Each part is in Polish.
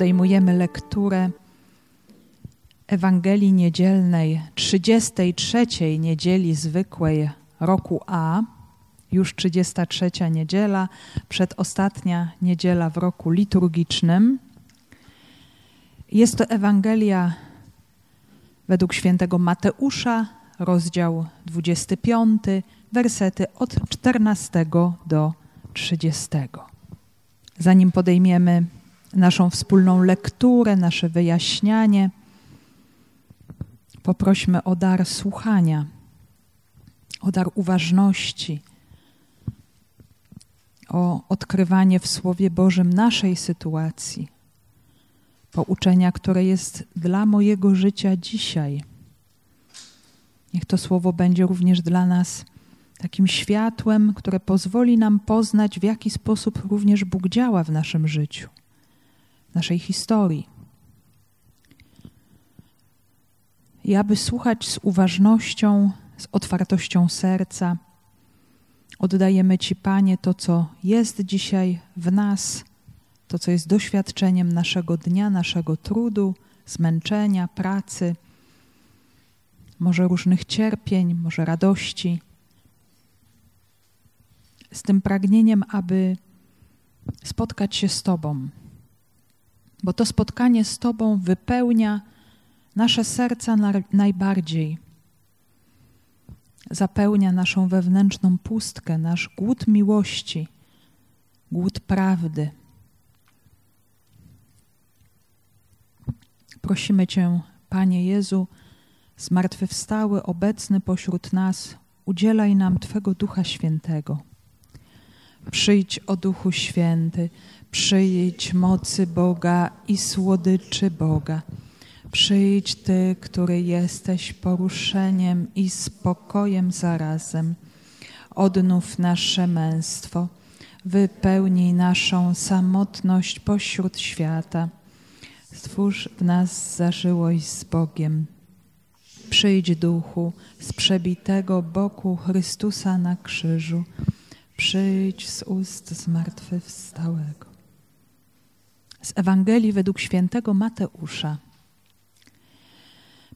podejmujemy lekturę Ewangelii Niedzielnej 33 niedzieli zwykłej roku A, już 33 niedziela, przedostatnia niedziela w roku liturgicznym. Jest to Ewangelia według świętego Mateusza, rozdział 25, wersety od 14 do 30. Zanim podejmiemy naszą wspólną lekturę, nasze wyjaśnianie, poprośmy o dar słuchania, o dar uważności, o odkrywanie w Słowie Bożym naszej sytuacji, pouczenia, które jest dla mojego życia dzisiaj. Niech to Słowo będzie również dla nas takim światłem, które pozwoli nam poznać, w jaki sposób również Bóg działa w naszym życiu, naszej historii. I aby słuchać z uważnością, z otwartością serca, oddajemy Ci, Panie, to, co jest dzisiaj w nas, to, co jest doświadczeniem naszego dnia, naszego trudu, zmęczenia, pracy, może różnych cierpień, może radości z tym pragnieniem, aby spotkać się z Tobą, bo to spotkanie z Tobą wypełnia nasze serca najbardziej, zapełnia naszą wewnętrzną pustkę, nasz głód miłości, głód prawdy. Prosimy Cię, Panie Jezu, zmartwychwstały, obecny pośród nas, udzielaj nam Twego Ducha Świętego Przyjdź o Duchu Święty, przyjdź mocy Boga i słodyczy Boga. Przyjdź Ty, który jesteś poruszeniem i spokojem zarazem. Odnów nasze męstwo, wypełnij naszą samotność pośród świata. Stwórz w nas zażyłość z Bogiem. Przyjdź Duchu z przebitego boku Chrystusa na krzyżu przyjdź z ust zmartwychwstałego. Z Ewangelii według świętego Mateusza.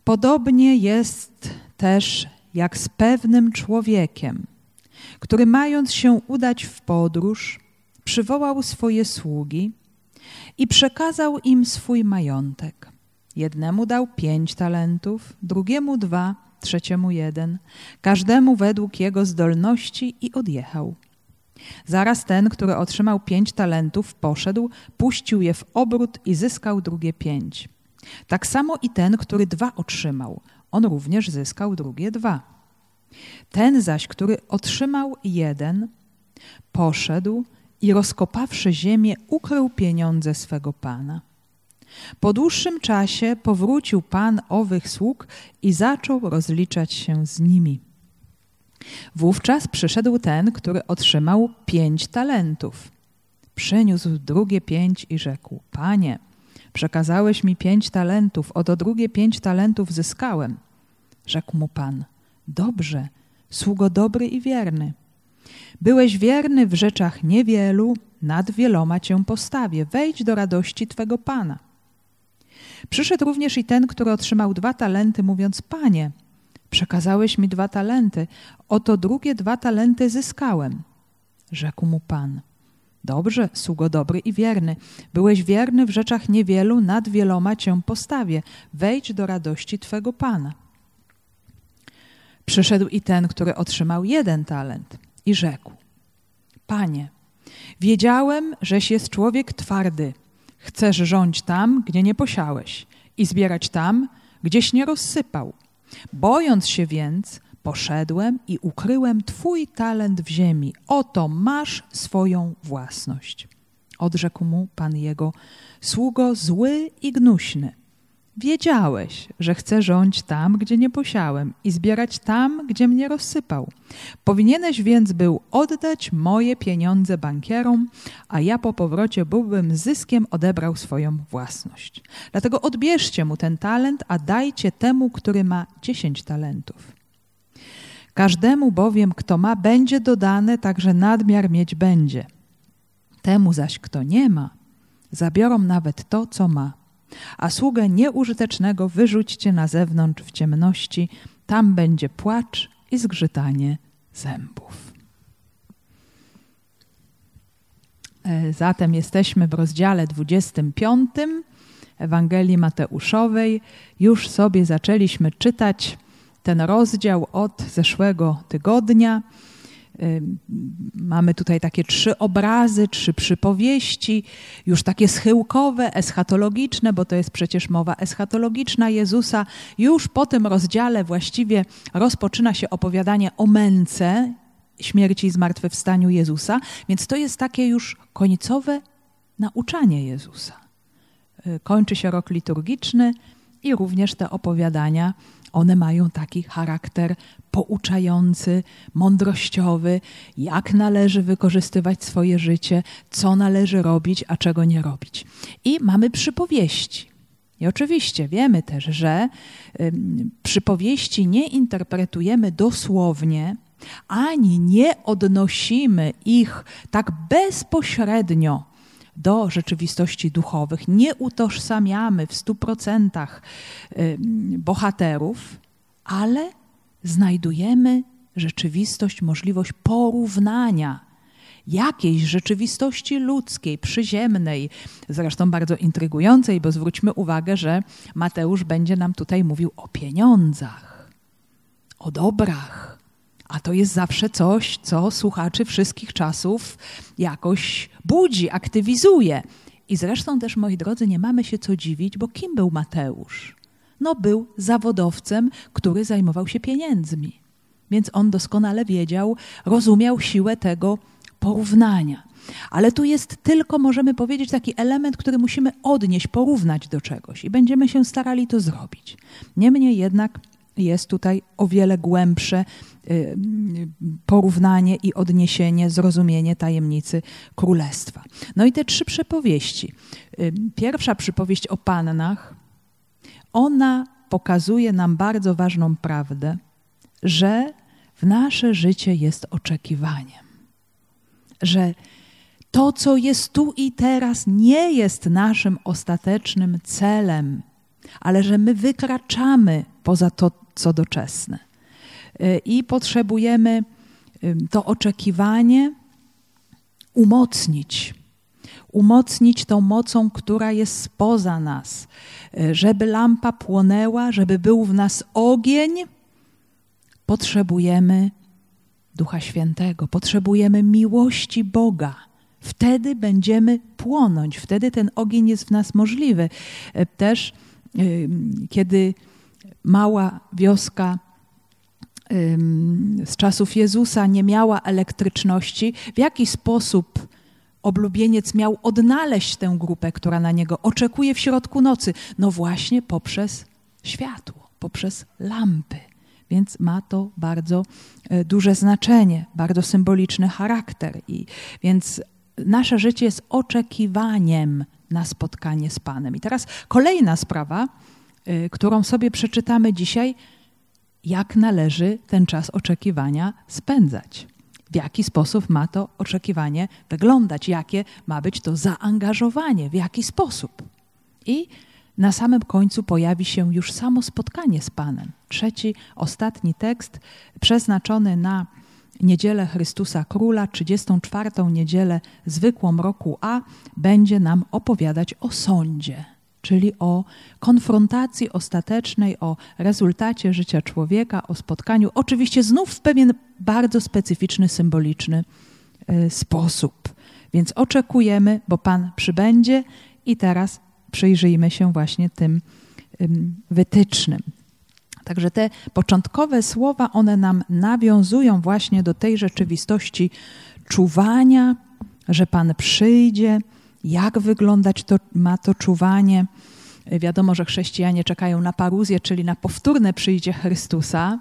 Podobnie jest też jak z pewnym człowiekiem, który mając się udać w podróż, przywołał swoje sługi i przekazał im swój majątek. Jednemu dał pięć talentów, drugiemu dwa, trzeciemu jeden, każdemu według jego zdolności i odjechał. Zaraz ten, który otrzymał pięć talentów, poszedł, puścił je w obrót i zyskał drugie pięć. Tak samo i ten, który dwa otrzymał, on również zyskał drugie dwa. Ten zaś, który otrzymał jeden, poszedł i rozkopawszy ziemię, ukrył pieniądze swego pana. Po dłuższym czasie powrócił pan owych sług i zaczął rozliczać się z nimi. Wówczas przyszedł ten, który otrzymał pięć talentów. Przyniósł drugie pięć i rzekł: Panie, przekazałeś mi pięć talentów, oto drugie pięć talentów zyskałem. Rzekł mu pan: Dobrze, sługo dobry i wierny. Byłeś wierny w rzeczach niewielu, nad wieloma cię postawię. Wejdź do radości twego pana. Przyszedł również i ten, który otrzymał dwa talenty, mówiąc: Panie, Przekazałeś mi dwa talenty, oto drugie dwa talenty zyskałem. Rzekł mu Pan. Dobrze, sługo dobry i wierny. Byłeś wierny w rzeczach niewielu, nad wieloma cię postawię. Wejdź do radości Twego Pana. Przyszedł i ten, który otrzymał jeden talent i rzekł: Panie, wiedziałem, żeś jest człowiek twardy. Chcesz rządzić tam, gdzie nie posiałeś i zbierać tam, gdzieś nie rozsypał. Bojąc się więc, poszedłem i ukryłem Twój talent w ziemi. Oto masz swoją własność. Odrzekł mu pan jego, sługo zły i gnuśny. Wiedziałeś, że chcę rządzić tam, gdzie nie posiałem i zbierać tam, gdzie mnie rozsypał. Powinieneś więc był oddać moje pieniądze bankierom, a ja po powrocie byłbym zyskiem odebrał swoją własność. Dlatego odbierzcie mu ten talent, a dajcie temu, który ma dziesięć talentów. Każdemu bowiem, kto ma, będzie dodane, także nadmiar mieć będzie. Temu zaś, kto nie ma, zabiorą nawet to, co ma. A sługę nieużytecznego wyrzućcie na zewnątrz w ciemności, tam będzie płacz i zgrzytanie zębów. E, zatem jesteśmy w rozdziale 25 Ewangelii Mateuszowej. Już sobie zaczęliśmy czytać ten rozdział od zeszłego tygodnia. Mamy tutaj takie trzy obrazy, trzy przypowieści, już takie schyłkowe, eschatologiczne, bo to jest przecież mowa eschatologiczna Jezusa. Już po tym rozdziale właściwie rozpoczyna się opowiadanie o męce, śmierci i zmartwychwstaniu Jezusa, więc to jest takie już końcowe nauczanie Jezusa. Y, kończy się rok liturgiczny i również te opowiadania one mają taki charakter pouczający, mądrościowy, jak należy wykorzystywać swoje życie, co należy robić, a czego nie robić. I mamy przypowieści. I oczywiście wiemy też, że przypowieści nie interpretujemy dosłownie, ani nie odnosimy ich tak bezpośrednio do rzeczywistości duchowych, nie utożsamiamy w stu procentach bohaterów, ale znajdujemy rzeczywistość, możliwość porównania jakiejś rzeczywistości ludzkiej, przyziemnej, zresztą bardzo intrygującej, bo zwróćmy uwagę, że Mateusz będzie nam tutaj mówił o pieniądzach, o dobrach. A to jest zawsze coś, co słuchaczy wszystkich czasów jakoś budzi, aktywizuje. I zresztą też, moi drodzy, nie mamy się co dziwić, bo kim był Mateusz? No, był zawodowcem, który zajmował się pieniędzmi. Więc on doskonale wiedział, rozumiał siłę tego porównania. Ale tu jest tylko, możemy powiedzieć, taki element, który musimy odnieść, porównać do czegoś i będziemy się starali to zrobić. Niemniej jednak jest tutaj o wiele głębsze y, porównanie i odniesienie, zrozumienie tajemnicy królestwa. No i te trzy przypowieści. Y, pierwsza przypowieść o pannach, ona pokazuje nam bardzo ważną prawdę, że w nasze życie jest oczekiwaniem. Że to, co jest tu i teraz, nie jest naszym ostatecznym celem, ale że my wykraczamy poza to, co doczesne. Y, I potrzebujemy to oczekiwanie umocnić. Umocnić tą mocą, która jest spoza nas, y, żeby lampa płonęła, żeby był w nas ogień. Potrzebujemy Ducha Świętego, potrzebujemy miłości Boga. Wtedy będziemy płonąć, wtedy ten ogień jest w nas możliwy. Y, też kiedy mała wioska z czasów Jezusa nie miała elektryczności, w jaki sposób oblubieniec miał odnaleźć tę grupę, która na niego oczekuje w środku nocy? No właśnie poprzez światło, poprzez lampy. Więc ma to bardzo e, duże znaczenie, bardzo symboliczny charakter. I więc nasze życie jest oczekiwaniem na spotkanie z Panem. I teraz kolejna sprawa, Y, którą sobie przeczytamy dzisiaj, jak należy ten czas oczekiwania spędzać. W jaki sposób ma to oczekiwanie wyglądać, jakie ma być to zaangażowanie, w jaki sposób. I na samym końcu pojawi się już samo spotkanie z Panem. Trzeci, ostatni tekst przeznaczony na niedzielę Chrystusa Króla, 34. niedzielę zwykłą roku A, będzie nam opowiadać o sądzie czyli o konfrontacji ostatecznej, o rezultacie życia człowieka, o spotkaniu, oczywiście znów w pewien bardzo specyficzny, symboliczny y, sposób. Więc oczekujemy, bo Pan przybędzie i teraz przyjrzyjmy się właśnie tym wytycznym. Także te początkowe słowa, one nam nawiązują właśnie do tej rzeczywistości czuwania, że Pan przyjdzie, jak wyglądać to, ma to czuwanie. Wiadomo, że chrześcijanie czekają na paruzję, czyli na powtórne przyjście Chrystusa,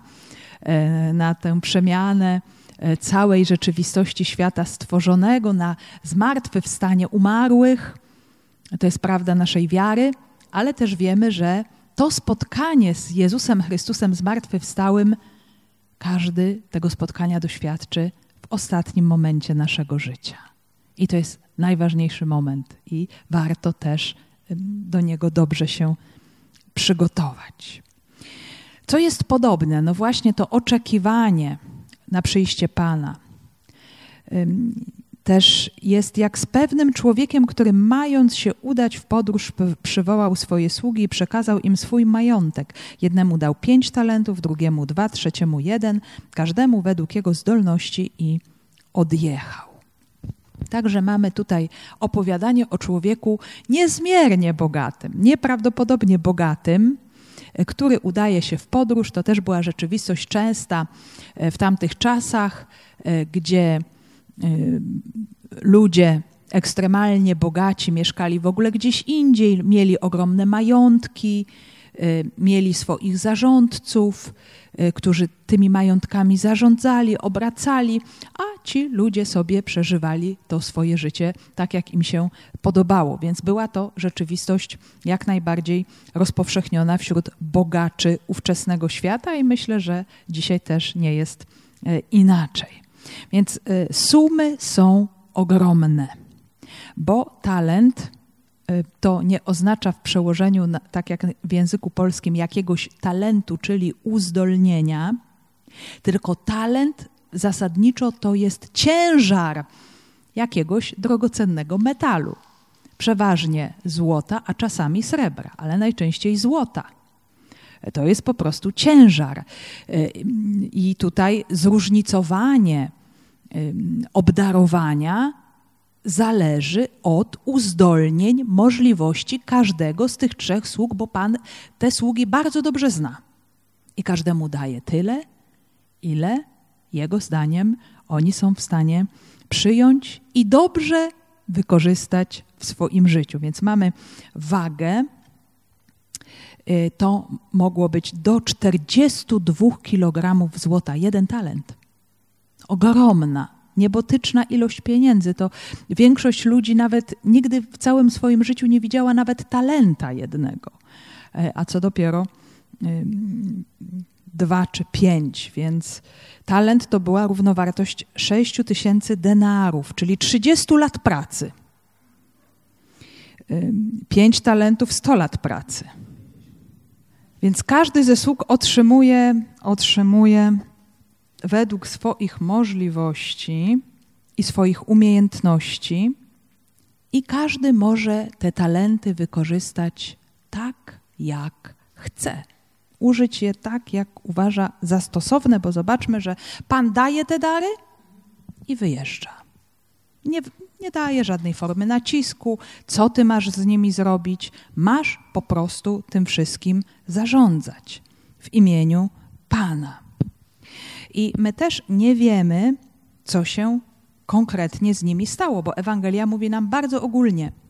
e, na tę przemianę e, całej rzeczywistości świata stworzonego, na zmartwychwstanie umarłych. To jest prawda naszej wiary, ale też wiemy, że to spotkanie z Jezusem Chrystusem zmartwychwstałym, każdy tego spotkania doświadczy w ostatnim momencie naszego życia. I to jest najważniejszy moment i warto też do niego dobrze się przygotować. Co jest podobne? No właśnie to oczekiwanie na przyjście Pana. Też jest jak z pewnym człowiekiem, który mając się udać w podróż, przywołał swoje sługi i przekazał im swój majątek. Jednemu dał pięć talentów, drugiemu dwa, trzeciemu jeden, każdemu według jego zdolności i odjechał. Także mamy tutaj opowiadanie o człowieku niezmiernie bogatym, nieprawdopodobnie bogatym, który udaje się w podróż. To też była rzeczywistość częsta e, w tamtych czasach, e, gdzie e, ludzie ekstremalnie bogaci mieszkali w ogóle gdzieś indziej, mieli ogromne majątki, mieli swoich zarządców, którzy tymi majątkami zarządzali, obracali, a ci ludzie sobie przeżywali to swoje życie tak, jak im się podobało. Więc była to rzeczywistość jak najbardziej rozpowszechniona wśród bogaczy ówczesnego świata i myślę, że dzisiaj też nie jest inaczej. Więc e, sumy są ogromne, bo talent e, to nie oznacza w przełożeniu, tak jak w języku polskim, jakiegoś talentu, czyli uzdolnienia, tylko talent zasadniczo to jest ciężar jakiegoś drogocennego metalu. Przeważnie złota, a czasami srebra, ale najczęściej złota. To jest po prostu ciężar. I tutaj zróżnicowanie obdarowania zależy od uzdolnień, możliwości każdego z tych trzech sług, bo Pan te sługi bardzo dobrze zna. I każdemu daje tyle, ile jego zdaniem oni są w stanie przyjąć i dobrze wykorzystać w swoim życiu. Więc mamy wagę, to mogło być do 42 kg złota, jeden talent. Ogromna, niebotyczna ilość pieniędzy. To większość ludzi nawet nigdy w całym swoim życiu nie widziała nawet talenta jednego. E, a co dopiero dwa czy pięć, więc talent to była równowartość 6 tysięcy denarów, czyli 30 lat pracy. Pięć talentów 100 lat pracy. Więc każdy ze sług otrzymuje, otrzymuje według swoich możliwości i swoich umiejętności, i każdy może te talenty wykorzystać tak, jak chce użyć je tak, jak uważa za stosowne, bo zobaczmy, że Pan daje te dary i wyjeżdża. Nie, nie daje żadnej formy nacisku, co ty masz z nimi zrobić. Masz po prostu tym wszystkim zarządzać w imieniu Pana. I my też nie wiemy, co się konkretnie z nimi stało, bo Ewangelia mówi nam bardzo ogólnie –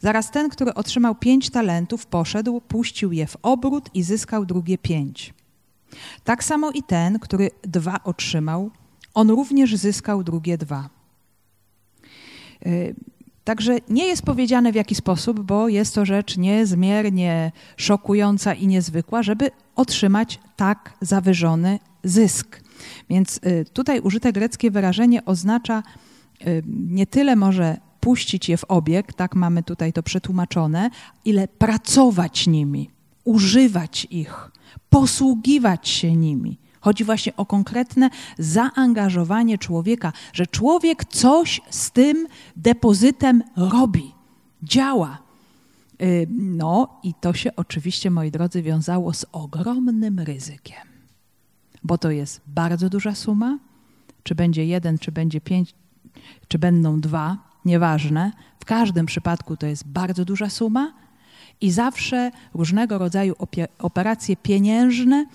Zaraz ten, który otrzymał pięć talentów, poszedł, puścił je w obrót i zyskał drugie pięć. Tak samo i ten, który dwa otrzymał, on również zyskał drugie dwa. Y, także nie jest powiedziane w jaki sposób, bo jest to rzecz niezmiernie szokująca i niezwykła, żeby otrzymać tak zawyżony zysk. Więc y, tutaj użyte greckie wyrażenie oznacza y, nie tyle może puścić je w obieg, tak mamy tutaj to przetłumaczone, ile pracować nimi, używać ich, posługiwać się nimi. Chodzi właśnie o konkretne zaangażowanie człowieka, że człowiek coś z tym depozytem robi, działa. Y, no i to się oczywiście, moi drodzy, wiązało z ogromnym ryzykiem, bo to jest bardzo duża suma. Czy będzie jeden, czy będzie pięć, czy będą dwa, nieważne. W każdym przypadku to jest bardzo duża suma i zawsze różnego rodzaju operacje pieniężne,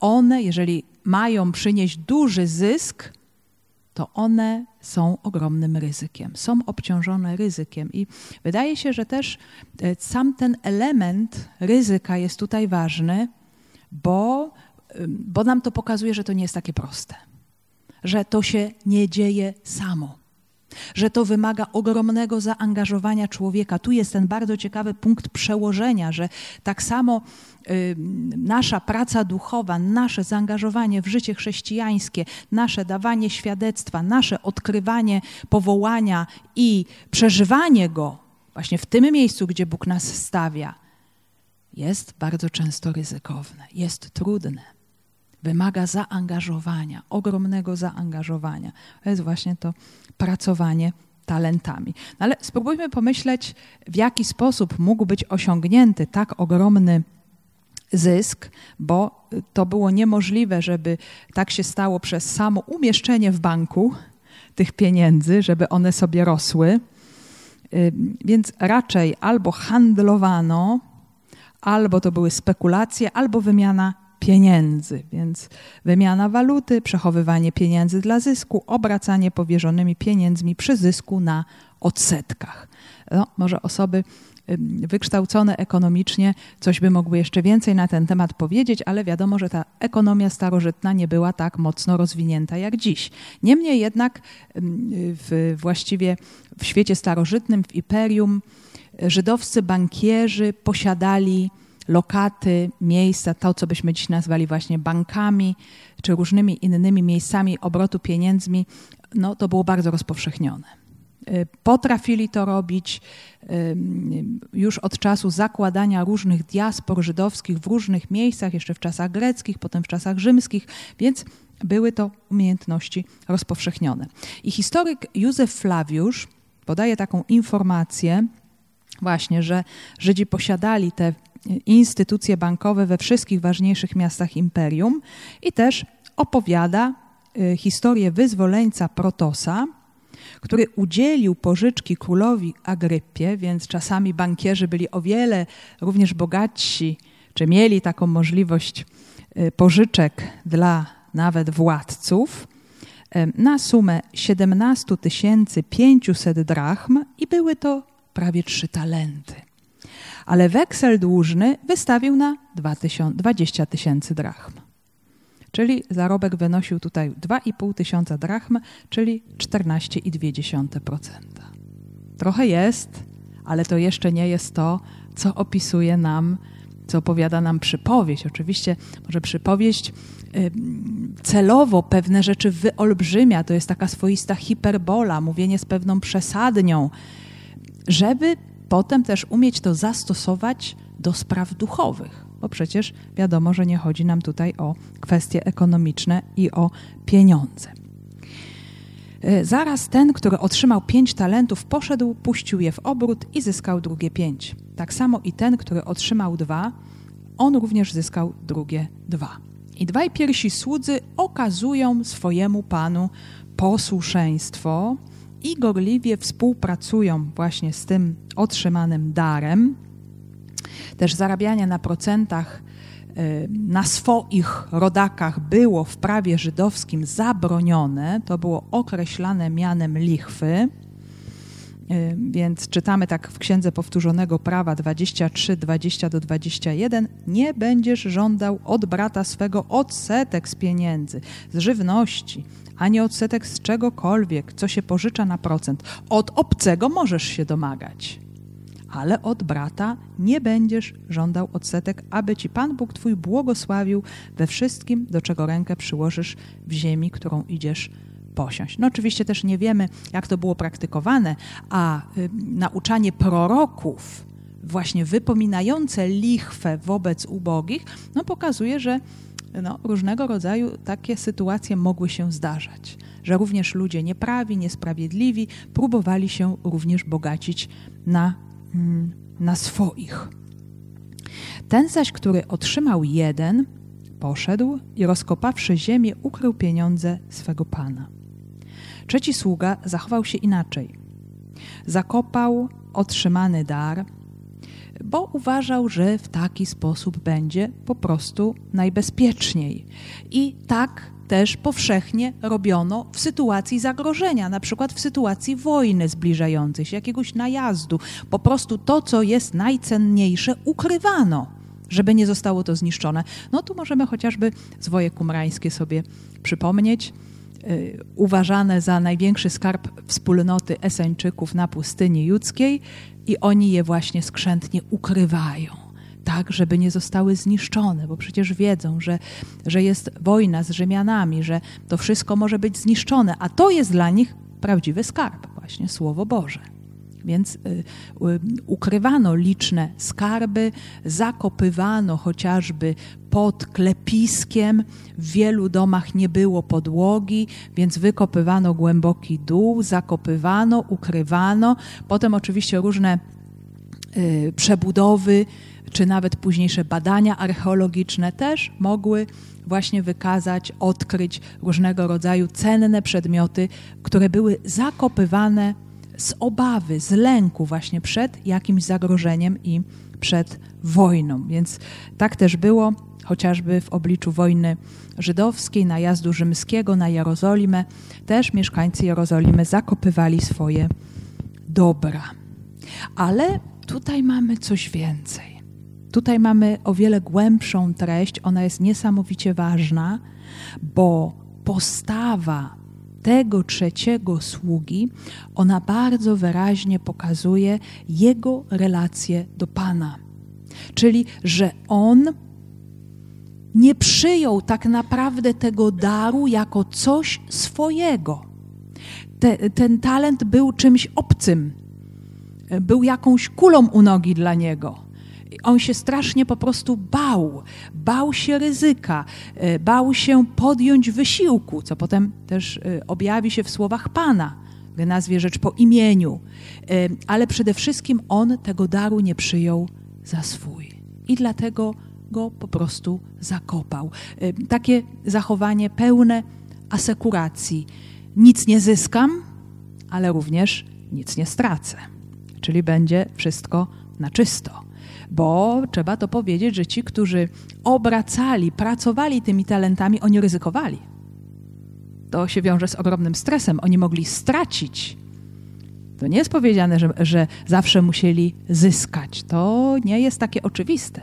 one, jeżeli mają przynieść duży zysk, to one są ogromnym ryzykiem, są obciążone ryzykiem. I wydaje się, że też e, sam ten element ryzyka jest tutaj ważny, bo, bo nam to pokazuje, że to nie jest takie proste, że to się nie dzieje samo że to wymaga ogromnego zaangażowania człowieka. Tu jest ten bardzo ciekawy punkt przełożenia, że tak samo y, nasza praca duchowa, nasze zaangażowanie w życie chrześcijańskie, nasze dawanie świadectwa, nasze odkrywanie powołania i przeżywanie go właśnie w tym miejscu, gdzie Bóg nas stawia, jest bardzo często ryzykowne, jest trudne. Wymaga zaangażowania, ogromnego zaangażowania. To jest właśnie to pracowanie talentami. No ale spróbujmy pomyśleć, w jaki sposób mógł być osiągnięty tak ogromny zysk, bo to było niemożliwe, żeby tak się stało przez samo umieszczenie w banku tych pieniędzy, żeby one sobie rosły. Więc raczej albo handlowano, albo to były spekulacje, albo wymiana pieniędzy, więc wymiana waluty, przechowywanie pieniędzy dla zysku, obracanie powierzonymi pieniędzmi przy zysku na odsetkach. No, może osoby wykształcone ekonomicznie coś by mogły jeszcze więcej na ten temat powiedzieć, ale wiadomo, że ta ekonomia starożytna nie była tak mocno rozwinięta jak dziś. Niemniej jednak w, właściwie w świecie starożytnym, w imperium, żydowscy bankierzy posiadali lokaty, miejsca, to co byśmy dziś nazwali właśnie bankami, czy różnymi innymi miejscami obrotu pieniędzmi, no to było bardzo rozpowszechnione. Y, potrafili to robić y, już od czasu zakładania różnych diaspor żydowskich w różnych miejscach, jeszcze w czasach greckich, potem w czasach rzymskich, więc były to umiejętności rozpowszechnione. I historyk Józef Flawiusz podaje taką informację, właśnie, że Żydzi posiadali te instytucje bankowe we wszystkich ważniejszych miastach imperium i też opowiada y, historię wyzwoleńca Protosa, który udzielił pożyczki królowi Agrypie, więc czasami bankierzy byli o wiele również bogatsi, czy mieli taką możliwość y, pożyczek dla nawet władców y, na sumę 17 500 drachm i były to prawie trzy talenty ale weksel dłużny wystawił na 20 tysięcy drachm. Czyli zarobek wynosił tutaj 2,5 tysiąca drachm, czyli 14,2%. Trochę jest, ale to jeszcze nie jest to, co opisuje nam, co opowiada nam przypowieść. Oczywiście może przypowieść celowo pewne rzeczy wyolbrzymia, to jest taka swoista hiperbola, mówienie z pewną przesadnią, żeby potem też umieć to zastosować do spraw duchowych, bo przecież wiadomo, że nie chodzi nam tutaj o kwestie ekonomiczne i o pieniądze. E, zaraz ten, który otrzymał pięć talentów, poszedł, puścił je w obrót i zyskał drugie pięć. Tak samo i ten, który otrzymał dwa, on również zyskał drugie dwa. I dwaj pierwsi słudzy okazują swojemu panu posłuszeństwo, i gorliwie współpracują właśnie z tym otrzymanym darem. Też zarabianie na procentach y, na swoich rodakach było w prawie żydowskim zabronione, to było określane mianem lichwy. Y, więc czytamy tak w Księdze Powtórzonego Prawa 23, 20 do 21. Nie będziesz żądał od brata swego odsetek z pieniędzy, z żywności, ani odsetek z czegokolwiek, co się pożycza na procent. Od obcego możesz się domagać, ale od brata nie będziesz żądał odsetek, aby ci Pan Bóg Twój błogosławił we wszystkim, do czego rękę przyłożysz w ziemi, którą idziesz posiąść. No oczywiście też nie wiemy, jak to było praktykowane, a y, nauczanie proroków, właśnie wypominające lichwę wobec ubogich, no pokazuje, że no, różnego rodzaju takie sytuacje mogły się zdarzać, że również ludzie nieprawi, niesprawiedliwi próbowali się również bogacić na, mm, na swoich. Ten zaś, który otrzymał jeden, poszedł i rozkopawszy ziemię, ukrył pieniądze swego pana. Trzeci sługa zachował się inaczej. Zakopał otrzymany dar, bo uważał, że w taki sposób będzie po prostu najbezpieczniej. I tak też powszechnie robiono w sytuacji zagrożenia, na przykład w sytuacji wojny zbliżającej się, jakiegoś najazdu. Po prostu to, co jest najcenniejsze, ukrywano, żeby nie zostało to zniszczone. No tu możemy chociażby zwoje kumrańskie sobie przypomnieć, uważane za największy skarb wspólnoty Eseńczyków na pustyni judzkiej i oni je właśnie skrzętnie ukrywają tak, żeby nie zostały zniszczone, bo przecież wiedzą, że, że jest wojna z Rzymianami, że to wszystko może być zniszczone, a to jest dla nich prawdziwy skarb, właśnie Słowo Boże. Więc y, y, ukrywano liczne skarby, zakopywano chociażby pod klepiskiem. W wielu domach nie było podłogi, więc wykopywano głęboki dół, zakopywano, ukrywano. Potem oczywiście różne y, przebudowy, czy nawet późniejsze badania archeologiczne też mogły właśnie wykazać, odkryć różnego rodzaju cenne przedmioty, które były zakopywane z obawy, z lęku właśnie przed jakimś zagrożeniem i przed wojną. Więc tak też było chociażby w obliczu wojny żydowskiej, najazdu rzymskiego na Jerozolimę. Też mieszkańcy Jerozolimy zakopywali swoje dobra. Ale tutaj mamy coś więcej. Tutaj mamy o wiele głębszą treść, ona jest niesamowicie ważna, bo postawa tego trzeciego sługi, ona bardzo wyraźnie pokazuje jego relację do Pana. Czyli, że on nie przyjął tak naprawdę tego daru jako coś swojego. Te, ten talent był czymś obcym, był jakąś kulą u nogi dla niego on się strasznie po prostu bał. Bał się ryzyka, e, bał się podjąć wysiłku, co potem też e, objawi się w słowach Pana, gdy nazwie rzecz po imieniu. E, ale przede wszystkim on tego daru nie przyjął za swój. I dlatego go po prostu zakopał. Takie zachowanie pełne asekuracji. Nic nie zyskam, ale również nic nie stracę. Czyli będzie wszystko na czysto bo trzeba to powiedzieć, że ci, którzy obracali, pracowali tymi talentami, oni ryzykowali. To się wiąże z ogromnym stresem. Oni mogli stracić. To nie jest powiedziane, że, że zawsze musieli zyskać. To nie jest takie oczywiste.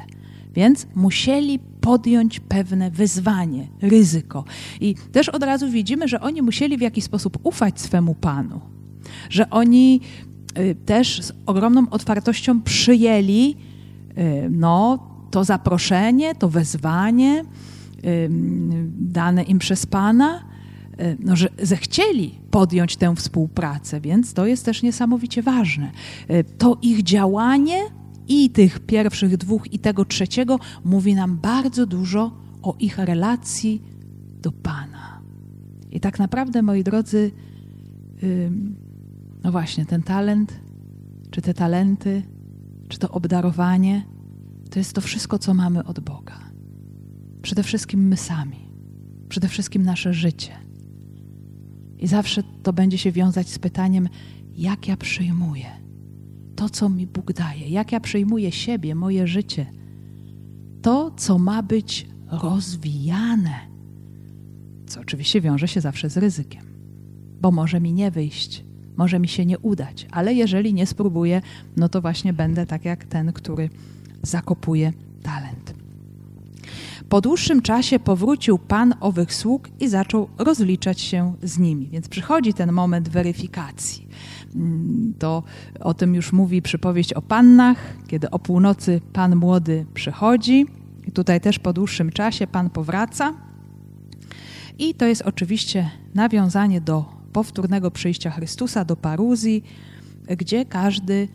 Więc musieli podjąć pewne wyzwanie, ryzyko. I też od razu widzimy, że oni musieli w jakiś sposób ufać swemu Panu. Że oni y, też z ogromną otwartością przyjęli no, to zaproszenie, to wezwanie y, dane im przez Pana, y, no, że zechcieli podjąć tę współpracę, więc to jest też niesamowicie ważne. To ich działanie i tych pierwszych dwóch, i tego trzeciego mówi nam bardzo dużo o ich relacji do Pana. I tak naprawdę, moi drodzy, no właśnie, ten talent, czy te talenty, czy to obdarowanie, to jest to wszystko, co mamy od Boga. Przede wszystkim my sami, przede wszystkim nasze życie. I zawsze to będzie się wiązać z pytaniem, jak ja przyjmuję to, co mi Bóg daje, jak ja przyjmuję siebie, moje życie, to, co ma być rozwijane, co oczywiście wiąże się zawsze z ryzykiem, bo może mi nie wyjść, może mi się nie udać, ale jeżeli nie spróbuję, no to właśnie będę tak jak ten, który zakopuje talent. Po dłuższym czasie powrócił pan owych sług i zaczął rozliczać się z nimi. Więc przychodzi ten moment weryfikacji. Mm, to o tym już mówi przypowieść o pannach, kiedy o północy pan młody przychodzi. I tutaj też po dłuższym czasie pan powraca. I to jest oczywiście nawiązanie do powtórnego przyjścia Chrystusa do paruzji, gdzie każdy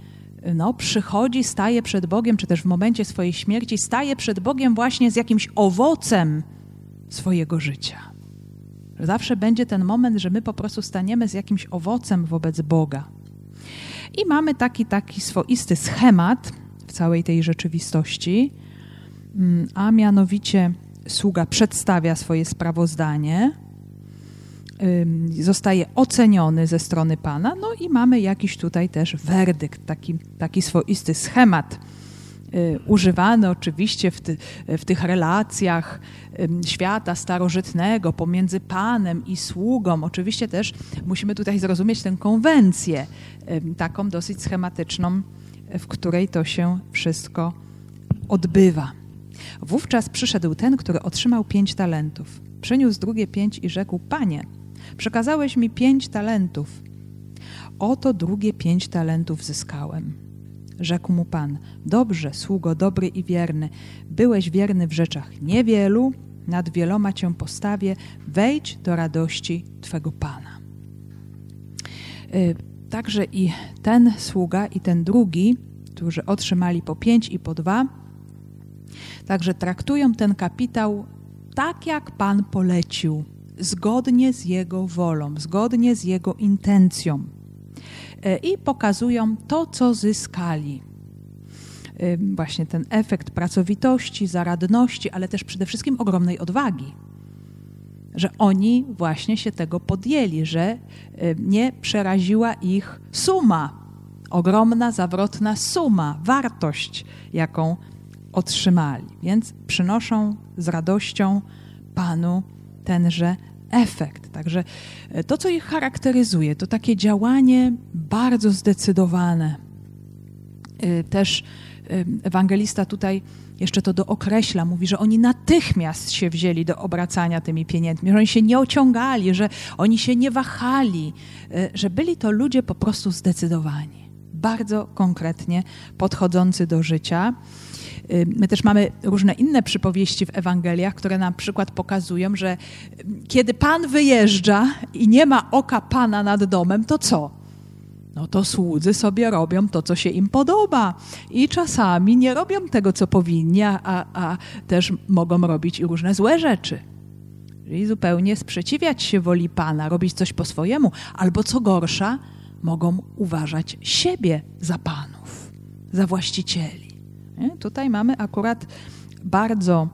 no, przychodzi, staje przed Bogiem, czy też w momencie swojej śmierci staje przed Bogiem właśnie z jakimś owocem swojego życia. Zawsze będzie ten moment, że my po prostu staniemy z jakimś owocem wobec Boga. I mamy taki, taki swoisty schemat w całej tej rzeczywistości, mm, a mianowicie sługa przedstawia swoje sprawozdanie, zostaje oceniony ze strony Pana, no i mamy jakiś tutaj też werdykt, taki, taki swoisty schemat y, używany oczywiście w, ty, w, tych relacjach świata starożytnego pomiędzy Panem i sługą. Oczywiście też musimy tutaj zrozumieć tę konwencję, taką dosyć schematyczną, w której to się wszystko odbywa. Wówczas przyszedł ten, który otrzymał pięć talentów. Przyniósł drugie pięć i rzekł: Panie, Przekazałeś mi pięć talentów. Oto drugie pięć talentów zyskałem. Rzekł mu Pan: Dobrze, sługo dobry i wierny. Byłeś wierny w rzeczach niewielu, nad wieloma cię postawię. Wejdź do radości Twego Pana. Y, także i ten sługa, i ten drugi, którzy otrzymali po pięć i po dwa, także traktują ten kapitał tak, jak Pan polecił, zgodnie z Jego wolą, zgodnie z Jego intencją. Y, I pokazują to, co zyskali. Y, właśnie ten efekt pracowitości, zaradności, ale też przede wszystkim ogromnej odwagi że oni właśnie się tego podjęli, że y, nie przeraziła ich suma, ogromna, zawrotna suma, wartość, jaką otrzymali. Więc przynoszą z radością Panu tenże efekt. Także y, to, co ich charakteryzuje, to takie działanie bardzo zdecydowane. Y, też ewangelista tutaj jeszcze to dookreśla, mówi, że oni natychmiast się wzięli do obracania tymi pieniędzmi, że oni się nie ociągali, że oni się nie wahali, e, że byli to ludzie po prostu zdecydowani, bardzo konkretnie podchodzący do życia. E, my też mamy różne inne przypowieści w Ewangeliach, które na przykład pokazują, że kiedy Pan wyjeżdża i nie ma oka Pana nad domem, to co? no to słudzy sobie robią to, co się im podoba. I czasami nie robią tego, co powinni, a, a też mogą robić i różne złe rzeczy. Czyli zupełnie sprzeciwiać się woli Pana, robić coś po swojemu, albo co gorsza, mogą uważać siebie za panów, za właścicieli. Nie? Tutaj mamy akurat bardzo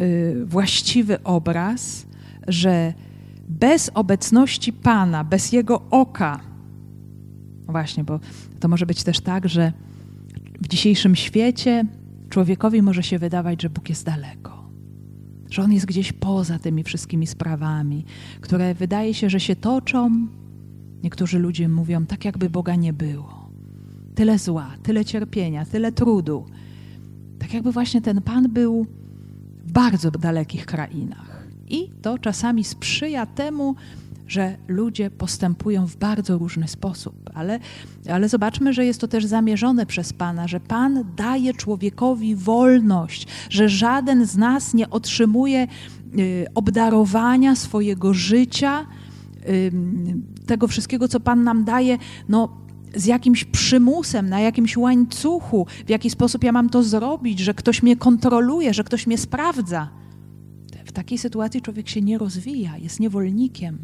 y, właściwy obraz, że bez obecności Pana, bez Jego oka, Właśnie, bo to może być też tak, że w dzisiejszym świecie człowiekowi może się wydawać, że Bóg jest daleko, że On jest gdzieś poza tymi wszystkimi sprawami, które wydaje się, że się toczą. Niektórzy ludzie mówią, tak jakby Boga nie było. Tyle zła, tyle cierpienia, tyle trudu. Tak jakby właśnie ten Pan był w bardzo dalekich krainach. I to czasami sprzyja temu, że ludzie postępują w bardzo różny sposób, ale, ale zobaczmy, że jest to też zamierzone przez Pana, że Pan daje człowiekowi wolność, że żaden z nas nie otrzymuje y, obdarowania swojego życia, y, tego wszystkiego, co Pan nam daje, no, z jakimś przymusem, na jakimś łańcuchu, w jaki sposób ja mam to zrobić, że ktoś mnie kontroluje, że ktoś mnie sprawdza. W takiej sytuacji człowiek się nie rozwija, jest niewolnikiem.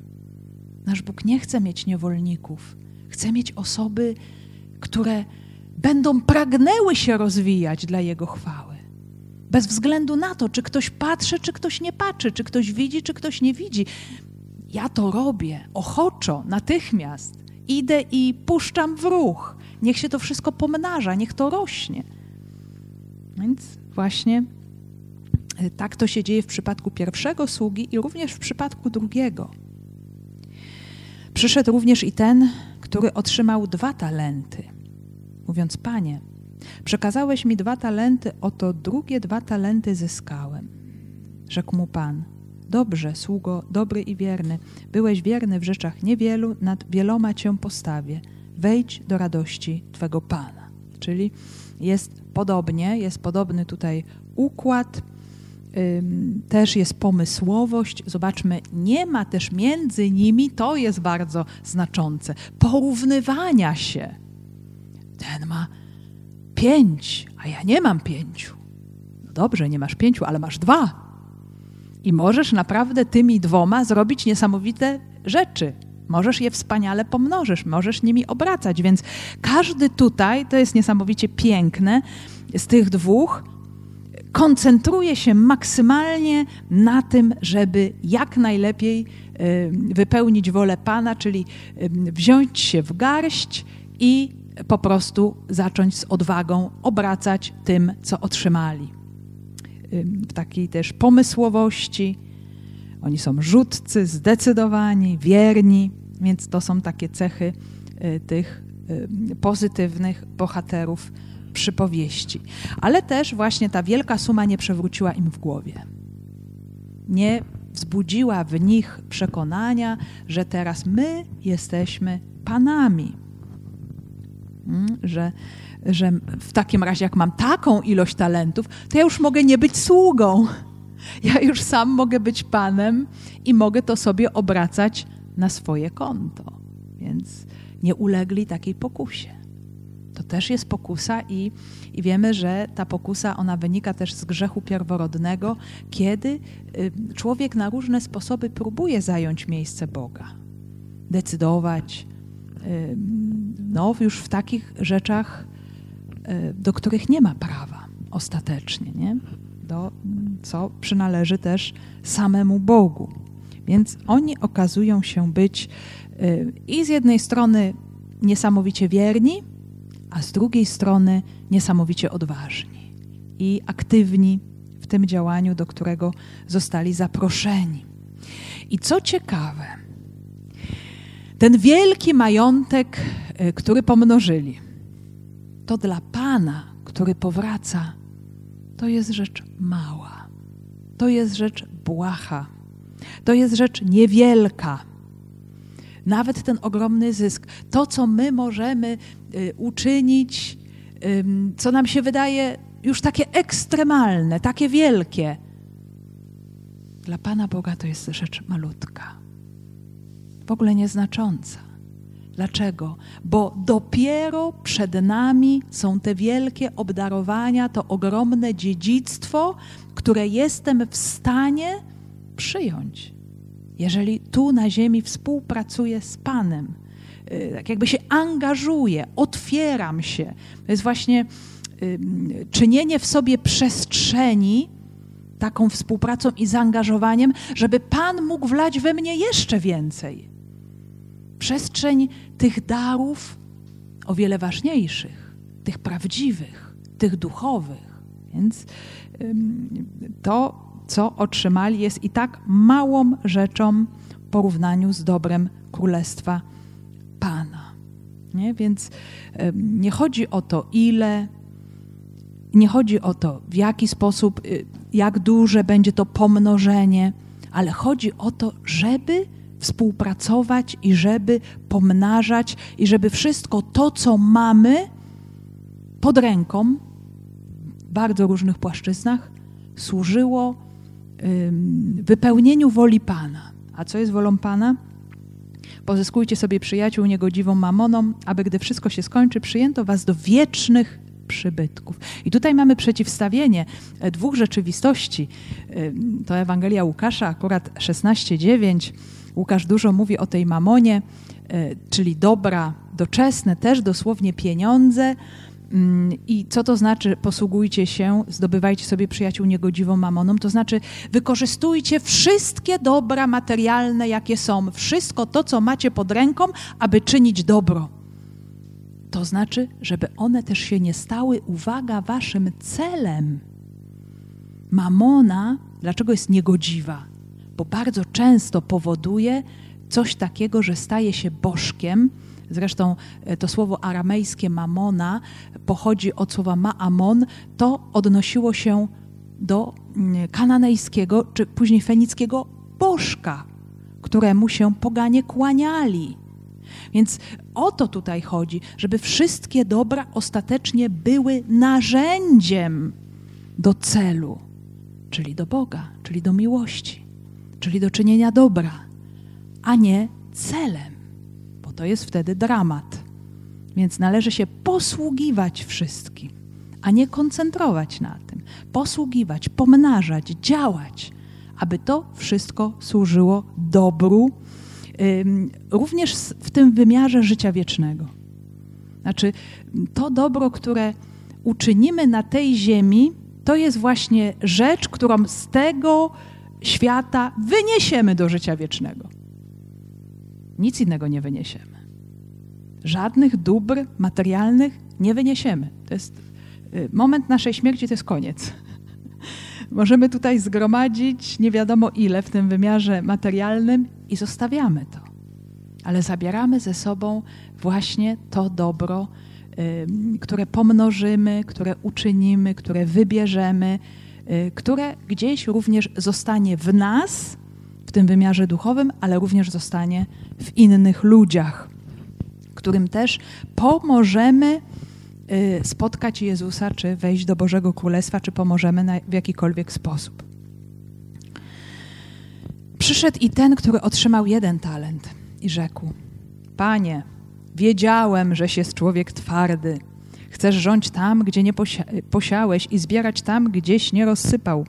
Nasz Bóg nie chce mieć niewolników. Chce mieć osoby, które będą pragnęły się rozwijać dla Jego chwały. Bez względu na to, czy ktoś patrzy, czy ktoś nie patrzy, czy ktoś widzi, czy ktoś nie widzi. Ja to robię ochoczo, natychmiast. Idę i puszczam w ruch. Niech się to wszystko pomnaża, niech to rośnie. Więc właśnie e, tak to się dzieje w przypadku pierwszego sługi i również w przypadku drugiego. Przyszedł również i ten, który otrzymał dwa talenty, mówiąc: Panie, przekazałeś mi dwa talenty, oto drugie dwa talenty zyskałem. Rzekł mu Pan: Dobrze, sługo, dobry i wierny, byłeś wierny w rzeczach niewielu, nad wieloma cię postawię. Wejdź do radości Twego Pana. Czyli jest podobnie, jest podobny tutaj układ też jest pomysłowość. Zobaczmy, nie ma też między nimi, to jest bardzo znaczące, porównywania się. Ten ma pięć, a ja nie mam pięciu. No dobrze, nie masz pięciu, ale masz dwa. I możesz naprawdę tymi dwoma zrobić niesamowite rzeczy. Możesz je wspaniale pomnożyć, możesz nimi obracać. Więc każdy tutaj, to jest niesamowicie piękne, z tych dwóch koncentruje się maksymalnie na tym, żeby jak najlepiej y, wypełnić wolę Pana, czyli y, wziąć się w garść i po prostu zacząć z odwagą obracać tym, co otrzymali. Y, w takiej też pomysłowości. Oni są rzutcy, zdecydowani, wierni, więc to są takie cechy tych pozytywnych bohaterów przypowieści. Ale też właśnie ta wielka suma nie przewróciła im w głowie. Nie wzbudziła w nich przekonania, że teraz my jesteśmy panami. Mm, że, że w takim razie, jak mam taką ilość talentów, to ja już mogę nie być sługą. Ja już sam mogę być panem i mogę to sobie obracać na swoje konto. Więc nie ulegli takiej pokusie. To też jest pokusa i, i wiemy, że ta pokusa ona wynika też z grzechu pierworodnego, kiedy y, człowiek na różne sposoby próbuje zająć miejsce Boga, decydować, no już w takich rzeczach, do których nie ma prawa ostatecznie, nie? Do, co przynależy też samemu Bogu. Więc oni okazują się być i z jednej strony niesamowicie wierni, a z drugiej strony niesamowicie odważni i aktywni w tym działaniu, do którego zostali zaproszeni. I co ciekawe, ten wielki majątek, e, który pomnożyli, to dla Pana, który powraca, to jest rzecz mała. To jest rzecz błaha. To jest rzecz niewielka nawet ten ogromny zysk, to, co my możemy y, uczynić, co nam się wydaje już takie ekstremalne, takie wielkie, dla Pana Boga to jest rzecz malutka, w ogóle nieznacząca. Dlaczego? Bo dopiero przed nami są te wielkie obdarowania, to ogromne dziedzictwo, które jestem w stanie przyjąć jeżeli tu na ziemi współpracuję z Panem, y, tak jakby się angażuję, otwieram się, to jest właśnie czynienie w sobie przestrzeni taką współpracą i zaangażowaniem, żeby Pan mógł wlać we mnie jeszcze więcej. Przestrzeń tych darów o wiele ważniejszych, tych prawdziwych, tych duchowych. Więc to co otrzymali, jest i tak małą rzeczą w porównaniu z dobrem Królestwa Pana. Nie? Więc nie chodzi o to, ile, nie chodzi o to, w jaki sposób, y, jak duże będzie to pomnożenie, ale chodzi o to, żeby współpracować i żeby pomnażać i żeby wszystko to, co mamy pod ręką, w bardzo różnych płaszczyznach, służyło wypełnieniu woli Pana. A co jest wolą Pana? Pozyskujcie sobie przyjaciół niegodziwą mamoną, aby gdy wszystko się skończy, przyjęto was do wiecznych przybytków. I tutaj mamy przeciwstawienie e, dwóch rzeczywistości. To Ewangelia Łukasza, akurat 16:9. Łukasz dużo mówi o tej mamonie, e, czyli dobra doczesne, też dosłownie pieniądze, Mm, I co to znaczy posługujcie się, zdobywajcie sobie przyjaciół niegodziwą mamoną? To znaczy wykorzystujcie wszystkie dobra materialne, jakie są, wszystko to, co macie pod ręką, aby czynić dobro. To znaczy, żeby one też się nie stały, uwaga, waszym celem. Mamona, dlaczego jest niegodziwa? Bo bardzo często powoduje coś takiego, że staje się bożkiem, Zresztą e, to słowo aramejskie mamona pochodzi od słowa maamon. To odnosiło się do mm, kananejskiego czy później fenickiego bożka, któremu się poganie kłaniali. Więc o to tutaj chodzi, żeby wszystkie dobra ostatecznie były narzędziem do celu, czyli do Boga, czyli do miłości, czyli do czynienia dobra, a nie celem to jest wtedy dramat. Więc należy się posługiwać wszystkim, a nie koncentrować na tym. Posługiwać, pomnażać, działać, aby to wszystko służyło dobru, również w tym wymiarze życia wiecznego. Znaczy, to dobro, które uczynimy na tej ziemi, to jest właśnie rzecz, którą z tego świata wyniesiemy do życia wiecznego. Nic innego nie wyniesiemy. Żadnych dóbr materialnych nie wyniesiemy. To jest y, moment naszej śmierci, to jest koniec. Możemy tutaj zgromadzić nie wiadomo ile w tym wymiarze materialnym i zostawiamy to. Ale zabieramy ze sobą właśnie to dobro, które pomnożymy, które uczynimy, które wybierzemy, y, które gdzieś również zostanie w nas w tym wymiarze duchowym, ale również zostanie w innych ludziach, którym też pomożemy y, spotkać Jezusa, czy wejść do Bożego Królestwa, czy pomożemy w jakikolwiek sposób. Przyszedł i ten, który otrzymał jeden talent i rzekł: Panie, wiedziałem, żeś jest człowiek twardy. Chcesz rządź tam, gdzie nie posia posiałeś i zbierać tam, gdzieś nie rozsypał.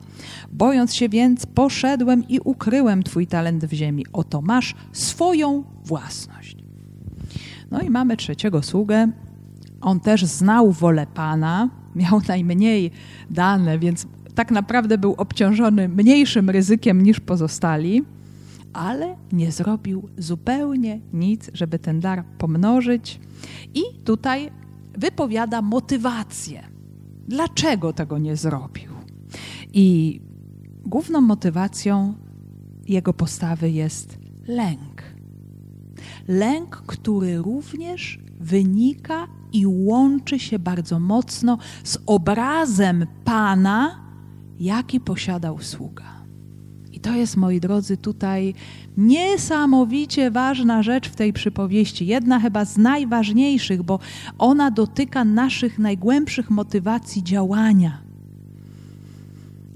Bojąc się więc, poszedłem i ukryłem twój talent w ziemi. Oto masz swoją własność. No i mamy trzeciego sługę. On też znał wolę Pana, miał najmniej dane, więc tak naprawdę był obciążony mniejszym ryzykiem niż pozostali, ale nie zrobił zupełnie nic, żeby ten dar pomnożyć. I tutaj wypowiada motywację. Dlaczego tego nie zrobił? I główną motywacją jego postawy jest lęk. Lęk, który również wynika i łączy się bardzo mocno z obrazem Pana, jaki posiadał sługa. I to jest, moi drodzy, tutaj niesamowicie ważna rzecz w tej przypowieści. Jedna chyba z najważniejszych, bo ona dotyka naszych najgłębszych motywacji działania.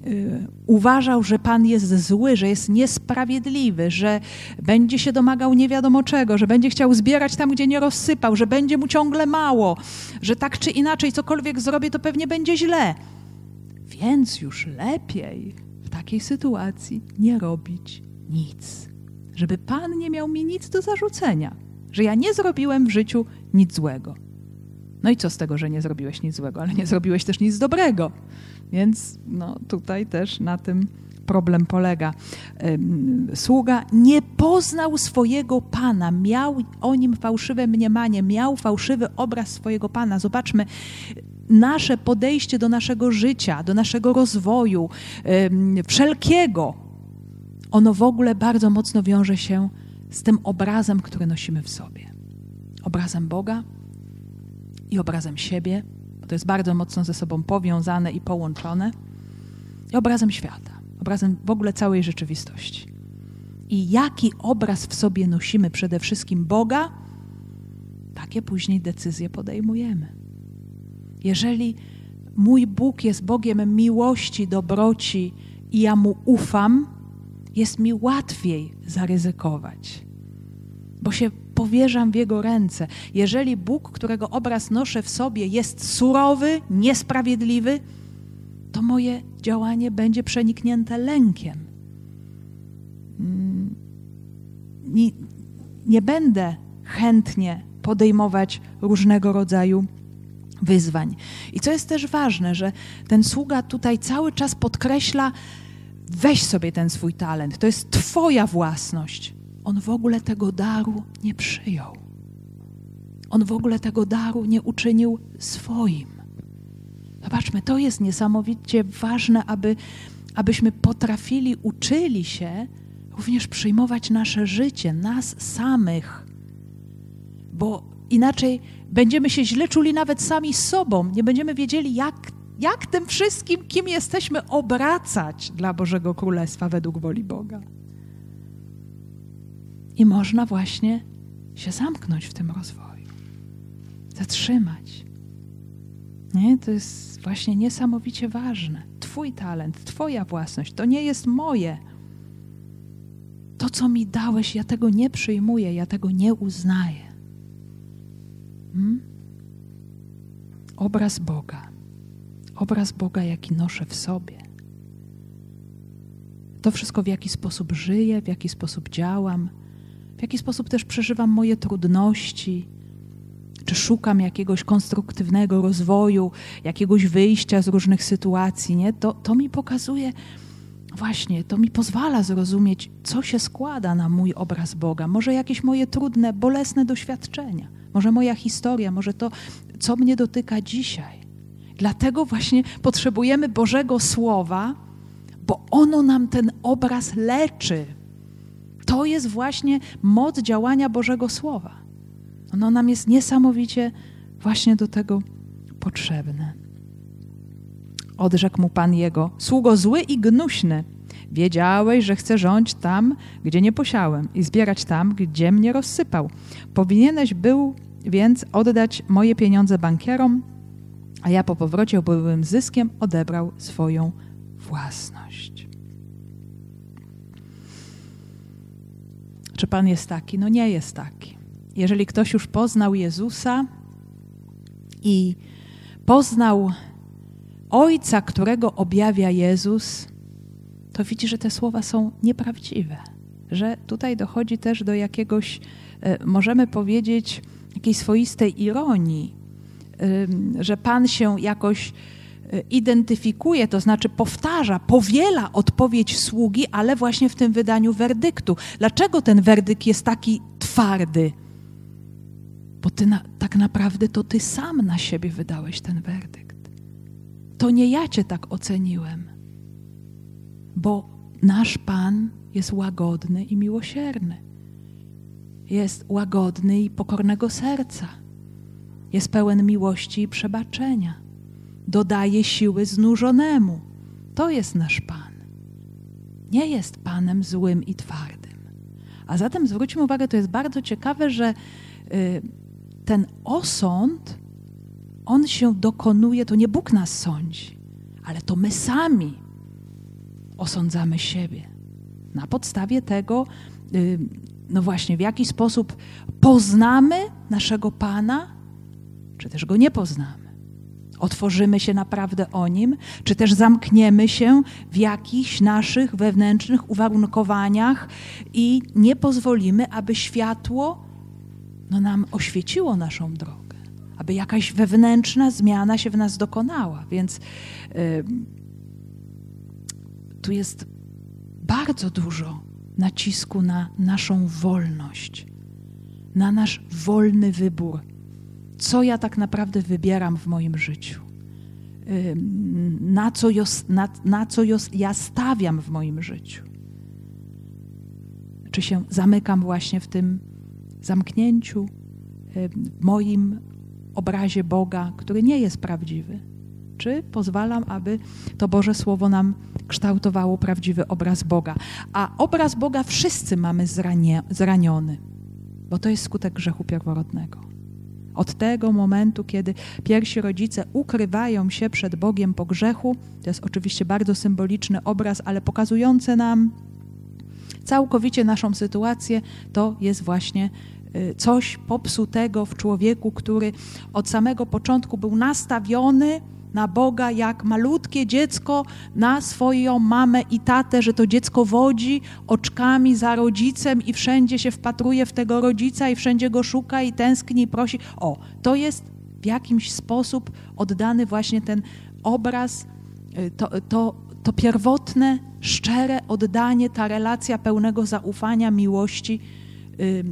Y, uważał, że Pan jest zły, że jest niesprawiedliwy, że będzie się domagał nie wiadomo czego, że będzie chciał zbierać tam, gdzie nie rozsypał, że będzie mu ciągle mało, że tak czy inaczej cokolwiek zrobię, to pewnie będzie źle. Więc już lepiej w takiej sytuacji nie robić nic. Żeby Pan nie miał mi nic do zarzucenia, że ja nie zrobiłem w życiu nic złego. No i co z tego, że nie zrobiłeś nic złego, ale nie zrobiłeś też nic dobrego. Więc no, tutaj też na tym problem polega. Sługa nie poznał swojego pana, miał o nim fałszywe mniemanie, miał fałszywy obraz swojego pana. Zobaczmy, nasze podejście do naszego życia, do naszego rozwoju, wszelkiego, ono w ogóle bardzo mocno wiąże się z tym obrazem, który nosimy w sobie. Obrazem Boga i obrazem siebie, bo to jest bardzo mocno ze sobą powiązane i połączone, i obrazem świata, obrazem w ogóle całej rzeczywistości. I jaki obraz w sobie nosimy przede wszystkim Boga, takie później decyzje podejmujemy. Jeżeli mój Bóg jest Bogiem miłości, dobroci i ja mu ufam, jest mi łatwiej zaryzykować, bo się powierzam w Jego ręce. Jeżeli Bóg, którego obraz noszę w sobie, jest surowy, niesprawiedliwy, to moje działanie będzie przeniknięte lękiem. Nie, nie będę chętnie podejmować różnego rodzaju wyzwań. I co jest też ważne, że ten sługa tutaj cały czas podkreśla: weź sobie ten swój talent, to jest Twoja własność. On w ogóle tego daru nie przyjął. On w ogóle tego daru nie uczynił swoim. Zobaczmy, to jest niesamowicie ważne, aby, abyśmy potrafili, uczyli się również przyjmować nasze życie, nas samych. Bo inaczej będziemy się źle czuli nawet sami sobą, nie będziemy wiedzieli, jak, jak tym wszystkim, kim jesteśmy, obracać dla Bożego Królestwa według woli Boga. I można właśnie się zamknąć w tym rozwoju, zatrzymać. Nie? To jest właśnie niesamowicie ważne. Twój talent, Twoja własność, to nie jest moje. To, co mi dałeś, ja tego nie przyjmuję, ja tego nie uznaję. Hmm? Obraz Boga. Obraz Boga, jaki noszę w sobie. To wszystko, w jaki sposób żyję, w jaki sposób działam, w jaki sposób też przeżywam moje trudności, czy szukam jakiegoś konstruktywnego rozwoju, jakiegoś wyjścia z różnych sytuacji, nie? To, to mi pokazuje, właśnie, to mi pozwala zrozumieć, co się składa na mój obraz Boga. Może jakieś moje trudne, bolesne doświadczenia może moja historia, może to, co mnie dotyka dzisiaj. Dlatego właśnie potrzebujemy Bożego Słowa, bo ono nam ten obraz leczy. To jest właśnie moc działania Bożego Słowa. Ono nam jest niesamowicie właśnie do tego potrzebne. Odrzekł mu Pan jego, sługo zły i gnuśny. Wiedziałeś, że chcę rządzić tam, gdzie nie posiałem i zbierać tam, gdzie mnie rozsypał. Powinieneś był więc oddać moje pieniądze bankierom, a ja po powrocie byłym zyskiem odebrał swoją własność. Czy Pan jest taki? No nie jest taki. Jeżeli ktoś już poznał Jezusa i poznał Ojca, którego objawia Jezus, to widzi, że te słowa są nieprawdziwe. Że tutaj dochodzi też do jakiegoś, e, możemy powiedzieć, jakiejś swoistej ironii, że Pan się jakoś e, identyfikuje, to znaczy powtarza, powiela odpowiedź sługi, ale właśnie w tym wydaniu werdyktu. Dlaczego ten werdykt jest taki twardy? Bo ty na, tak naprawdę to ty sam na siebie wydałeś ten werdykt. To nie ja cię tak oceniłem, bo nasz Pan jest łagodny i miłosierny. Jest łagodny i pokornego serca. Jest pełen miłości i przebaczenia. Dodaje siły znużonemu. To jest nasz Pan. Nie jest Panem złym i twardym. A zatem zwróćmy uwagę, to jest bardzo ciekawe, że y, ten osąd, on się dokonuje, to nie Bóg nas sądzi, ale to my sami osądzamy siebie. Na podstawie tego, y, no właśnie, w jaki sposób poznamy naszego Pana, czy też go nie poznamy. Otworzymy się naprawdę o nim, czy też zamkniemy się w jakichś naszych wewnętrznych uwarunkowaniach i nie pozwolimy, aby światło no, nam oświeciło naszą drogę, aby jakaś wewnętrzna zmiana się w nas dokonała. Więc yy, tu jest bardzo dużo nacisku na naszą wolność, na nasz wolny wybór. Co ja tak naprawdę wybieram w moim życiu? Na co, na, na co ja stawiam w moim życiu? Czy się zamykam właśnie w tym zamknięciu, w moim obrazie Boga, który nie jest prawdziwy? Czy pozwalam, aby to Boże Słowo nam kształtowało prawdziwy obraz Boga? A obraz Boga wszyscy mamy zranie, zraniony, bo to jest skutek grzechu pierworodnego. Od tego momentu, kiedy pierwsi rodzice ukrywają się przed Bogiem po grzechu, to jest oczywiście bardzo symboliczny obraz, ale pokazujący nam całkowicie naszą sytuację, to jest właśnie y, coś popsutego w człowieku, który od samego początku był nastawiony na Boga jak malutkie dziecko na swoją mamę i tatę, że to dziecko wodzi oczkami za rodzicem i wszędzie się wpatruje w tego rodzica i wszędzie go szuka i tęskni i prosi. O, to jest w jakimś sposób oddany właśnie ten obraz, y, to, to, to pierwotne, szczere oddanie, ta relacja pełnego zaufania, miłości, yy,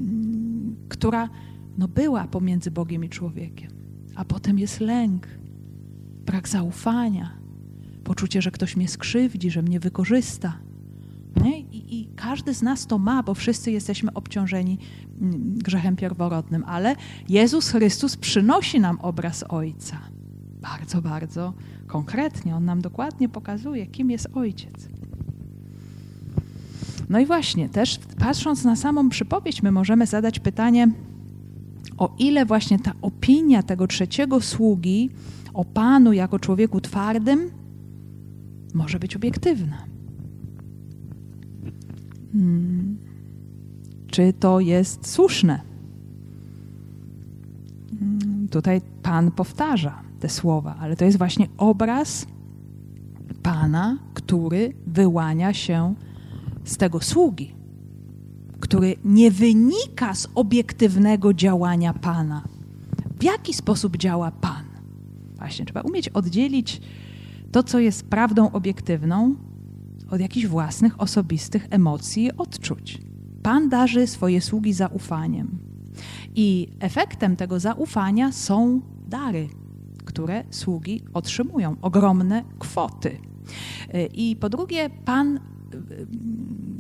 która no, była pomiędzy Bogiem i człowiekiem. A potem jest lęk brak zaufania, poczucie, że ktoś mnie skrzywdzi, że mnie wykorzysta. Nie? I, I, każdy z nas to ma, bo wszyscy jesteśmy obciążeni mm, grzechem pierworodnym, ale Jezus Chrystus przynosi nam obraz Ojca. Bardzo, bardzo konkretnie. On nam dokładnie pokazuje, kim jest Ojciec. No i właśnie, też patrząc na samą przypowieść, my możemy zadać pytanie, o ile właśnie ta opinia tego trzeciego sługi o Panu jako człowieku twardym może być obiektywna. Hmm. Czy to jest słuszne? Hmm. Tutaj Pan powtarza te słowa, ale to jest właśnie obraz Pana, który wyłania się z tego sługi, który nie wynika z obiektywnego działania Pana. W jaki sposób działa Pan? Właśnie, trzeba umieć oddzielić to, co jest prawdą obiektywną, od jakichś własnych, osobistych emocji i odczuć. Pan darzy swoje sługi zaufaniem. I efektem tego zaufania są dary, które sługi otrzymują, ogromne kwoty. I po drugie, Pan y,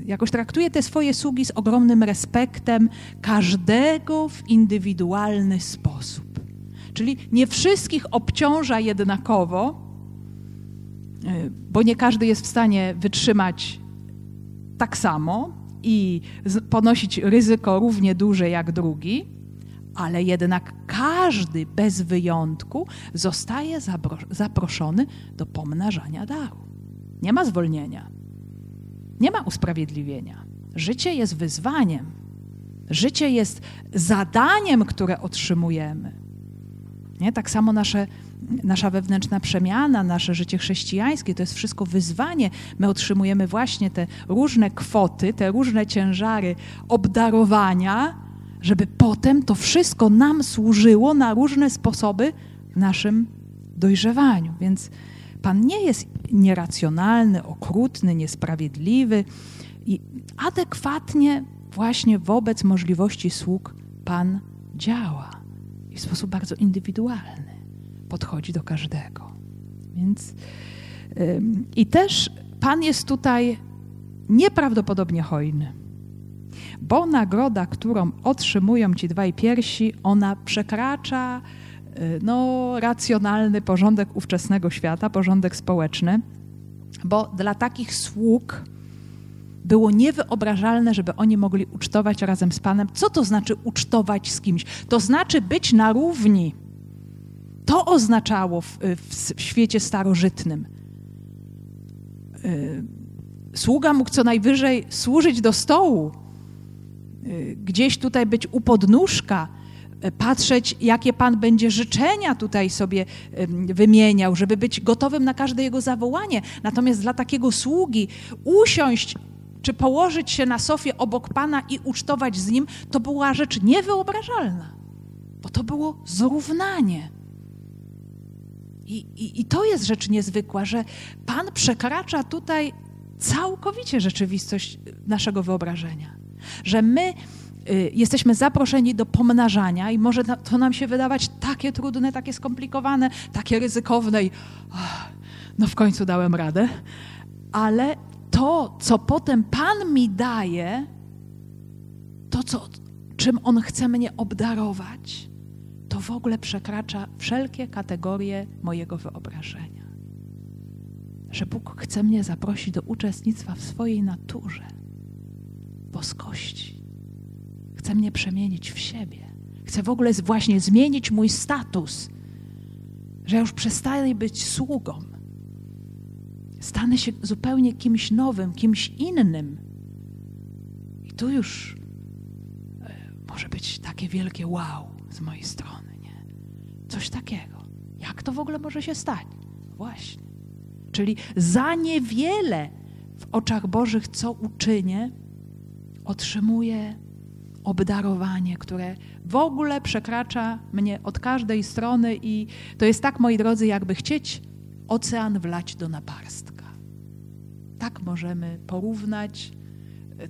jakoś traktuje te swoje sługi z ogromnym respektem, każdego w indywidualny sposób. Czyli nie wszystkich obciąża jednakowo, y, bo nie każdy jest w stanie wytrzymać tak samo i ponosić ryzyko równie duże jak drugi, ale jednak każdy bez wyjątku zostaje zaproszony do pomnażania daru. Nie ma zwolnienia, nie ma usprawiedliwienia. Życie jest wyzwaniem, życie jest zadaniem, które otrzymujemy. Nie? Tak samo nasze, nasza wewnętrzna przemiana, nasze życie chrześcijańskie to jest wszystko wyzwanie. My otrzymujemy właśnie te różne kwoty, te różne ciężary obdarowania, żeby potem to wszystko nam służyło na różne sposoby w naszym dojrzewaniu. Więc Pan nie jest nieracjonalny, okrutny, niesprawiedliwy i adekwatnie właśnie wobec możliwości sług Pan działa i w sposób bardzo indywidualny podchodzi do każdego. Więc ym, i też Pan jest tutaj nieprawdopodobnie hojny bo nagroda, którą otrzymują ci dwaj piersi, ona przekracza no, racjonalny porządek ówczesnego świata, porządek społeczny, bo dla takich sług było niewyobrażalne, żeby oni mogli ucztować razem z Panem. Co to znaczy ucztować z kimś? To znaczy być na równi. To oznaczało w, w świecie starożytnym. Y, sługa mógł co najwyżej służyć do stołu, Y, gdzieś tutaj być u podnóżka, y, patrzeć, jakie Pan będzie życzenia tutaj sobie wymieniał, żeby być gotowym na każde Jego zawołanie. Natomiast dla takiego sługi usiąść czy położyć się na sofie obok Pana i ucztować z Nim, to była rzecz niewyobrażalna, bo to było zrównanie. I, i, I to jest rzecz niezwykła, że Pan przekracza tutaj całkowicie rzeczywistość naszego wyobrażenia że my jesteśmy zaproszeni do pomnażania i może to nam się wydawać takie trudne, takie skomplikowane, takie ryzykowne i oh, no w końcu dałem radę, ale to, co potem Pan mi daje, to, co, czym On chce mnie obdarować, to w ogóle przekracza wszelkie kategorie mojego wyobrażenia. Że Bóg chce mnie zaprosić do uczestnictwa w swojej naturze boskości. Chce mnie przemienić w siebie. Chce w ogóle właśnie zmienić mój status, że już przestaję być sługą. Stanę się zupełnie kimś nowym, kimś innym. I tu już e, może być takie wielkie wow z mojej strony, nie? Coś takiego. Jak to w ogóle może się stać? Właśnie. Czyli za niewiele w oczach Bożych, co uczynię, otrzymuję obdarowanie, które w ogóle przekracza mnie od każdej strony i to jest tak, moi drodzy, jakby chcieć ocean wlać do naparstka. Tak możemy porównać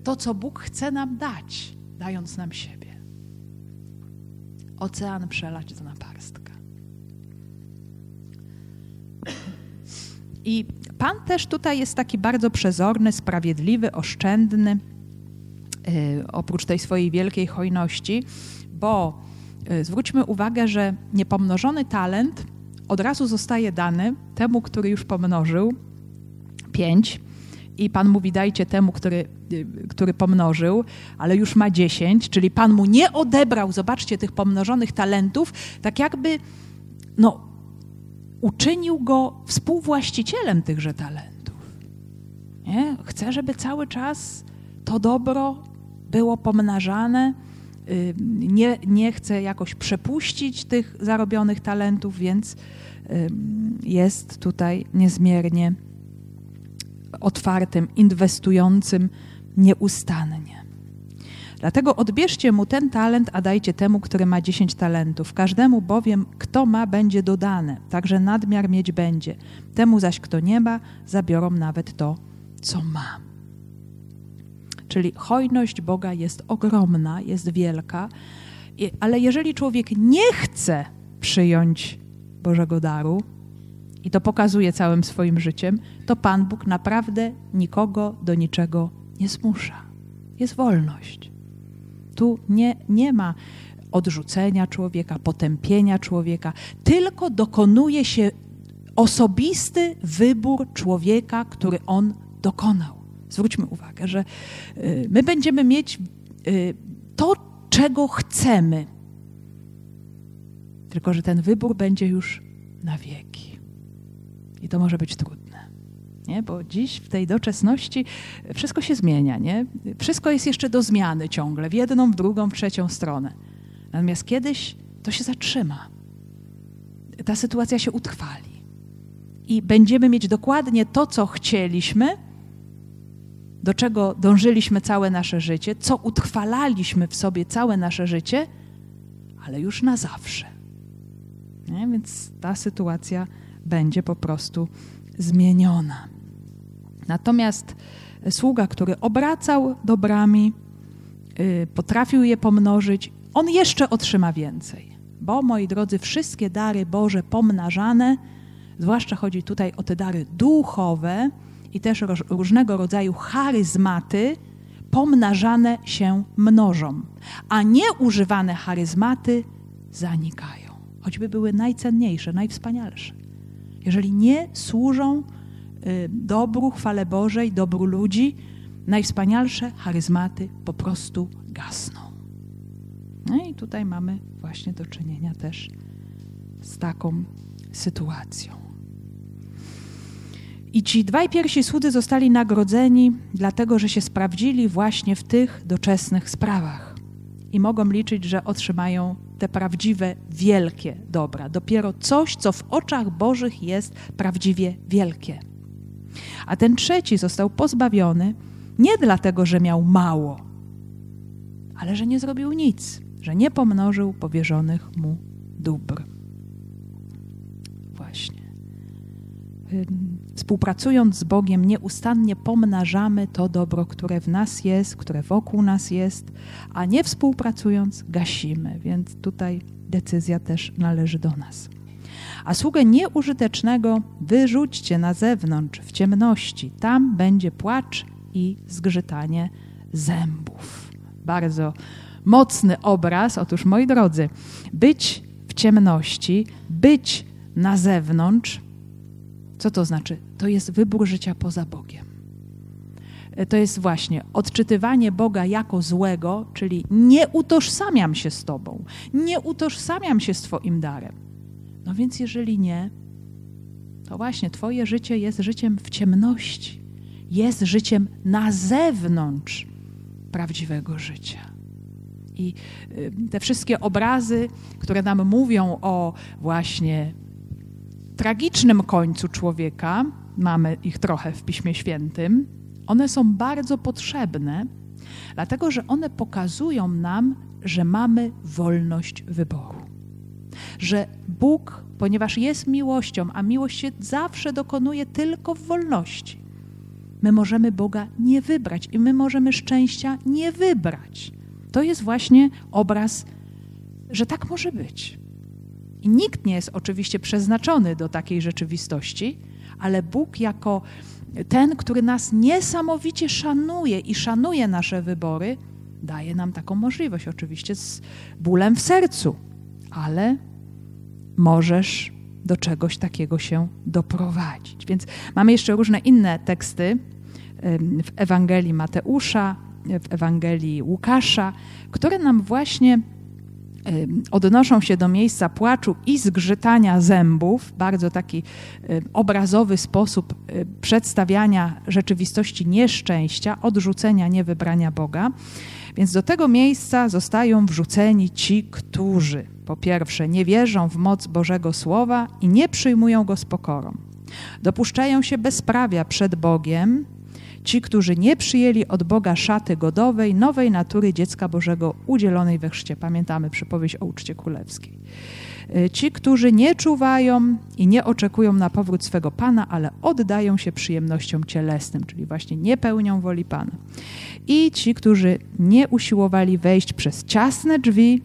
to, co Bóg chce nam dać, dając nam siebie. Ocean przelać do naparstka. I Pan też tutaj jest taki bardzo przezorny, sprawiedliwy, oszczędny oprócz tej swojej wielkiej hojności, bo y, zwróćmy uwagę, że niepomnożony talent od razu zostaje dany temu, który już pomnożył pięć. I Pan mówi, dajcie temu, który, y, który pomnożył, ale już ma dziesięć, czyli Pan mu nie odebrał, zobaczcie, tych pomnożonych talentów, tak jakby no, uczynił go współwłaścicielem tychże talentów. Nie? Chce, żeby cały czas to dobro było pomnażane. Nie, nie chce jakoś przepuścić tych zarobionych talentów, więc jest tutaj niezmiernie otwartym, inwestującym nieustannie. Dlatego odbierzcie mu ten talent, a dajcie temu, który ma dziesięć talentów. Każdemu bowiem, kto ma, będzie dodane, także nadmiar mieć będzie. Temu zaś, kto nie ma, zabiorą nawet to, co ma. Czyli hojność Boga jest ogromna, jest wielka, ale jeżeli człowiek nie chce przyjąć Bożego daru, i to pokazuje całym swoim życiem, to Pan Bóg naprawdę nikogo do niczego nie zmusza. Jest wolność. Tu nie, nie ma odrzucenia człowieka, potępienia człowieka, tylko dokonuje się osobisty wybór człowieka, który on dokonał Zwróćmy uwagę, że y, my będziemy mieć y, to, czego chcemy. Tylko, że ten wybór będzie już na wieki. I to może być trudne. Nie? Bo dziś w tej doczesności wszystko się zmienia. Nie? Wszystko jest jeszcze do zmiany ciągle, w jedną, w drugą, w trzecią stronę. Natomiast kiedyś to się zatrzyma. Ta sytuacja się utrwali. I będziemy mieć dokładnie to, co chcieliśmy, do czego dążyliśmy całe nasze życie, co utrwalaliśmy w sobie całe nasze życie, ale już na zawsze. Nie? Więc ta sytuacja będzie po prostu zmieniona. Natomiast sługa, który obracał dobrami, yy, potrafił je pomnożyć, on jeszcze otrzyma więcej. Bo, moi drodzy, wszystkie dary Boże pomnażane, zwłaszcza chodzi tutaj o te dary duchowe, i też różnego rodzaju charyzmaty pomnażane się mnożą, a nieużywane charyzmaty zanikają, choćby były najcenniejsze, najwspanialsze. Jeżeli nie służą y, dobru, chwale Bożej, dobru ludzi, najwspanialsze charyzmaty po prostu gasną. No i tutaj mamy właśnie do czynienia też z taką sytuacją. I ci dwaj pierwsi słudzy zostali nagrodzeni, dlatego że się sprawdzili właśnie w tych doczesnych sprawach. I mogą liczyć, że otrzymają te prawdziwe, wielkie dobra. Dopiero coś, co w oczach Bożych jest prawdziwie wielkie. A ten trzeci został pozbawiony nie dlatego, że miał mało, ale że nie zrobił nic, że nie pomnożył powierzonych mu dóbr. Właśnie współpracując z Bogiem, nieustannie pomnażamy to dobro, które w nas jest, które wokół nas jest, a nie współpracując, gasimy. Więc tutaj decyzja też należy do nas. A sługę nieużytecznego wyrzućcie na zewnątrz, w ciemności. Tam będzie płacz i zgrzytanie zębów. Bardzo mocny obraz. Otóż, moi drodzy, być w ciemności, być na zewnątrz, co to znaczy? To jest wybór życia poza Bogiem. E, to jest właśnie odczytywanie Boga jako złego, czyli nie utożsamiam się z Tobą, nie utożsamiam się z Twoim darem. No więc jeżeli nie, to właśnie Twoje życie jest życiem w ciemności, jest życiem na zewnątrz prawdziwego życia. I y, te wszystkie obrazy, które nam mówią o właśnie tragicznym końcu człowieka, mamy ich trochę w Piśmie Świętym, one są bardzo potrzebne, dlatego że one pokazują nam, że mamy wolność wyboru. Że Bóg, ponieważ jest miłością, a miłość się zawsze dokonuje tylko w wolności, my możemy Boga nie wybrać i my możemy szczęścia nie wybrać. To jest właśnie obraz, że tak może być. I nikt nie jest oczywiście przeznaczony do takiej rzeczywistości, ale Bóg jako ten, który nas niesamowicie szanuje i szanuje nasze wybory, daje nam taką możliwość, oczywiście z bólem w sercu, ale możesz do czegoś takiego się doprowadzić. Więc mamy jeszcze różne inne teksty w Ewangelii Mateusza, w Ewangelii Łukasza, które nam właśnie odnoszą się do miejsca płaczu i zgrzytania zębów, bardzo taki obrazowy sposób przedstawiania rzeczywistości nieszczęścia, odrzucenia, niewybrania Boga. Więc do tego miejsca zostają wrzuceni ci, którzy po pierwsze nie wierzą w moc Bożego Słowa i nie przyjmują go z pokorą. Dopuszczają się bezprawia przed Bogiem, ci, którzy nie przyjęli od Boga szaty godowej, nowej natury dziecka Bożego udzielonej we chrzcie. Pamiętamy przypowieść o uczcie królewskiej. E, ci, którzy nie czuwają i nie oczekują na powrót swego Pana, ale oddają się przyjemnościom cielesnym, czyli właśnie nie pełnią woli Pana. I ci, którzy nie usiłowali wejść przez ciasne drzwi,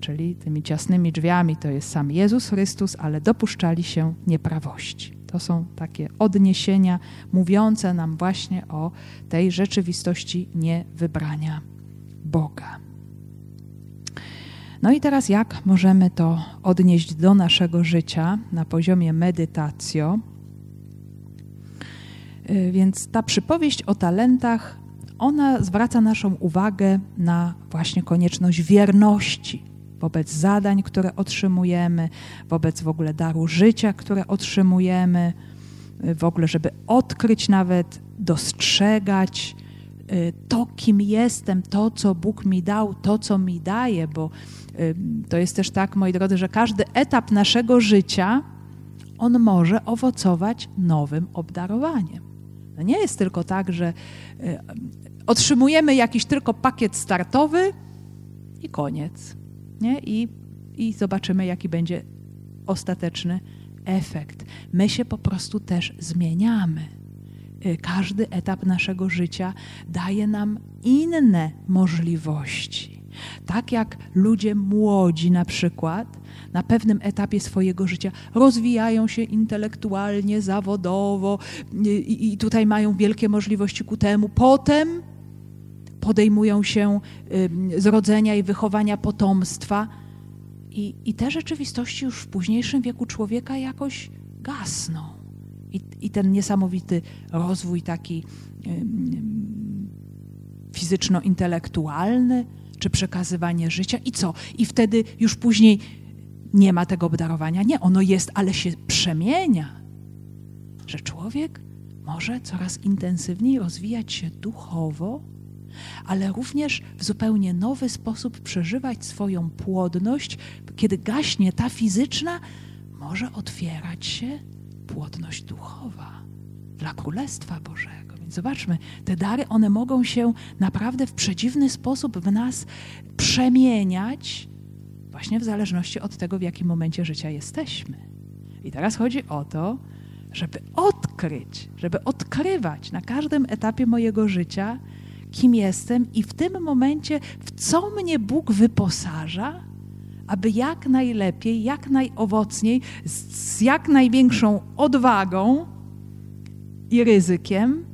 czyli tymi ciasnymi drzwiami to jest sam Jezus Chrystus, ale dopuszczali się nieprawości. To są takie odniesienia mówiące nam właśnie o tej rzeczywistości niewybrania Boga. No i teraz jak możemy to odnieść do naszego życia na poziomie medytacjo? Y, więc ta przypowieść o talentach, ona zwraca naszą uwagę na właśnie konieczność wierności wobec zadań, które otrzymujemy, wobec w ogóle daru życia, które otrzymujemy, y, w ogóle, żeby odkryć nawet, dostrzegać y, to, kim jestem, to, co Bóg mi dał, to, co mi daje, bo to jest też tak, moi drodzy, że każdy etap naszego życia, on może owocować nowym obdarowaniem. Nie jest tylko tak, że y, otrzymujemy jakiś tylko pakiet startowy i koniec. Nie? I, I zobaczymy, jaki będzie ostateczny efekt. My się po prostu też zmieniamy. Y, każdy etap naszego życia daje nam inne możliwości. Tak jak ludzie młodzi na przykład na pewnym etapie swojego życia rozwijają się intelektualnie, zawodowo i, i tutaj mają wielkie możliwości ku temu. Potem podejmują się zrodzenia i wychowania potomstwa. I, I te rzeczywistości już w późniejszym wieku człowieka jakoś gasną. I, i ten niesamowity rozwój taki fizyczno-intelektualny, czy przekazywanie życia i co? I wtedy już później nie ma tego obdarowania. Nie, ono jest, ale się przemienia. Że człowiek może coraz intensywniej rozwijać się duchowo, ale również w zupełnie nowy sposób przeżywać swoją płodność. Kiedy gaśnie ta fizyczna, może otwierać się płodność duchowa dla Królestwa Bożego. Więc zobaczmy, te dary, one mogą się naprawdę w przedziwny sposób w nas przemieniać właśnie w zależności od tego, w jakim momencie życia jesteśmy. I teraz chodzi o to, żeby odkryć, żeby odkrywać na każdym etapie mojego życia, kim jestem i w tym momencie, w co mnie Bóg wyposaża, aby jak najlepiej, jak najowocniej, z jak największą odwagą i ryzykiem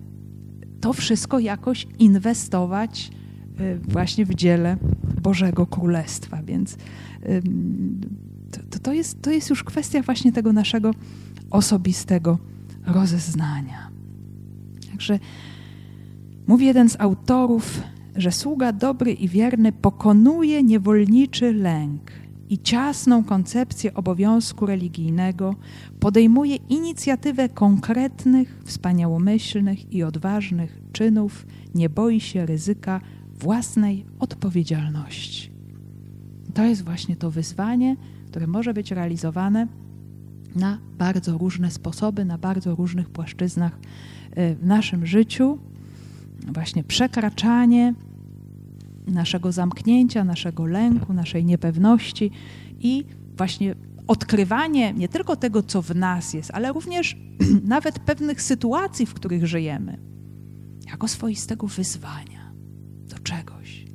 to wszystko jakoś inwestować y, właśnie w dziele Bożego Królestwa. Więc to, to, jest, to jest już kwestia właśnie tego naszego osobistego rozeznania. Także mówi jeden z autorów, że sługa dobry i wierny pokonuje niewolniczy lęk i ciasną koncepcję obowiązku religijnego, podejmuje inicjatywę konkretnych, wspaniałomyślnych i odważnych czynów, nie boi się ryzyka własnej odpowiedzialności. To jest właśnie to wyzwanie, które może być realizowane na bardzo różne sposoby, na bardzo różnych płaszczyznach e, w naszym życiu. Właśnie przekraczanie naszego zamknięcia, naszego lęku, naszej niepewności i właśnie odkrywanie nie tylko tego, co w nas jest, ale również nawet pewnych sytuacji, w których żyjemy, jako swoistego wyzwania do czegoś.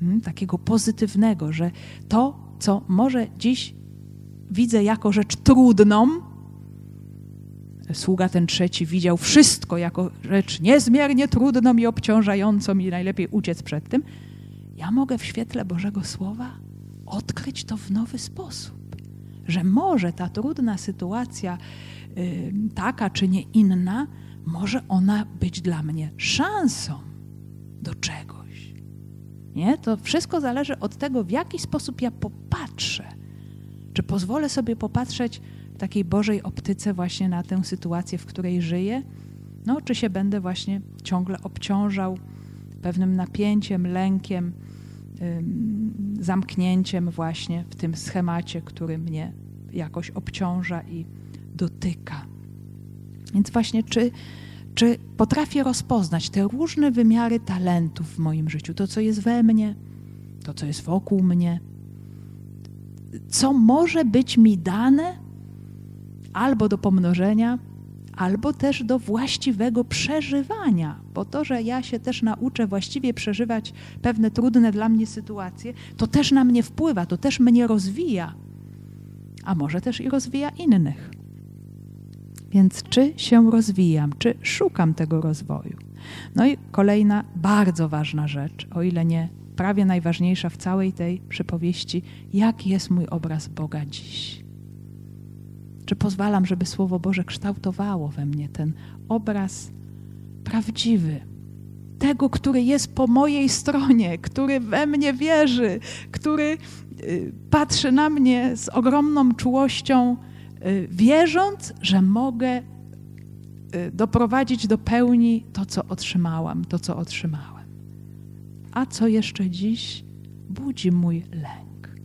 Hmm, takiego pozytywnego, że to, co może dziś widzę jako rzecz trudną, sługa ten trzeci widział wszystko jako rzecz niezmiernie trudną i obciążającą i najlepiej uciec przed tym, ja mogę w świetle Bożego Słowa odkryć to w nowy sposób. Że może ta trudna sytuacja, yy, taka czy nie inna, może ona być dla mnie szansą do czego nie? To wszystko zależy od tego, w jaki sposób ja popatrzę. Czy pozwolę sobie popatrzeć takiej Bożej optyce właśnie na tę sytuację, w której żyję, no, czy się będę właśnie ciągle obciążał pewnym napięciem, lękiem, zamknięciem właśnie w tym schemacie, który mnie jakoś obciąża i dotyka. Więc właśnie, czy czy potrafię rozpoznać te różne wymiary talentów w moim życiu, to co jest we mnie, to co jest wokół mnie, co może być mi dane albo do pomnożenia, albo też do właściwego przeżywania, bo to, że ja się też nauczę właściwie przeżywać pewne trudne dla mnie sytuacje, to też na mnie wpływa, to też mnie rozwija, a może też i rozwija innych. Więc czy się rozwijam, czy szukam tego rozwoju? No i kolejna bardzo ważna rzecz, o ile nie prawie najważniejsza w całej tej przypowieści, jaki jest mój obraz Boga dziś? Że pozwalam, żeby Słowo Boże kształtowało we mnie ten obraz prawdziwy, tego, który jest po mojej stronie, który we mnie wierzy, który y, patrzy na mnie z ogromną czułością, y, wierząc, że mogę y, doprowadzić do pełni to, co otrzymałam, to, co otrzymałem. A co jeszcze dziś budzi mój lęk,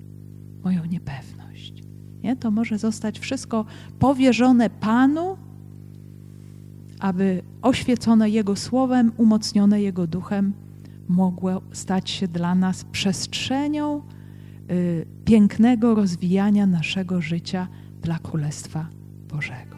moją niepewność. Nie? To może zostać wszystko powierzone Panu, aby oświecone Jego słowem, umocnione Jego duchem, mogło stać się dla nas przestrzenią y, pięknego rozwijania naszego życia dla Królestwa Bożego.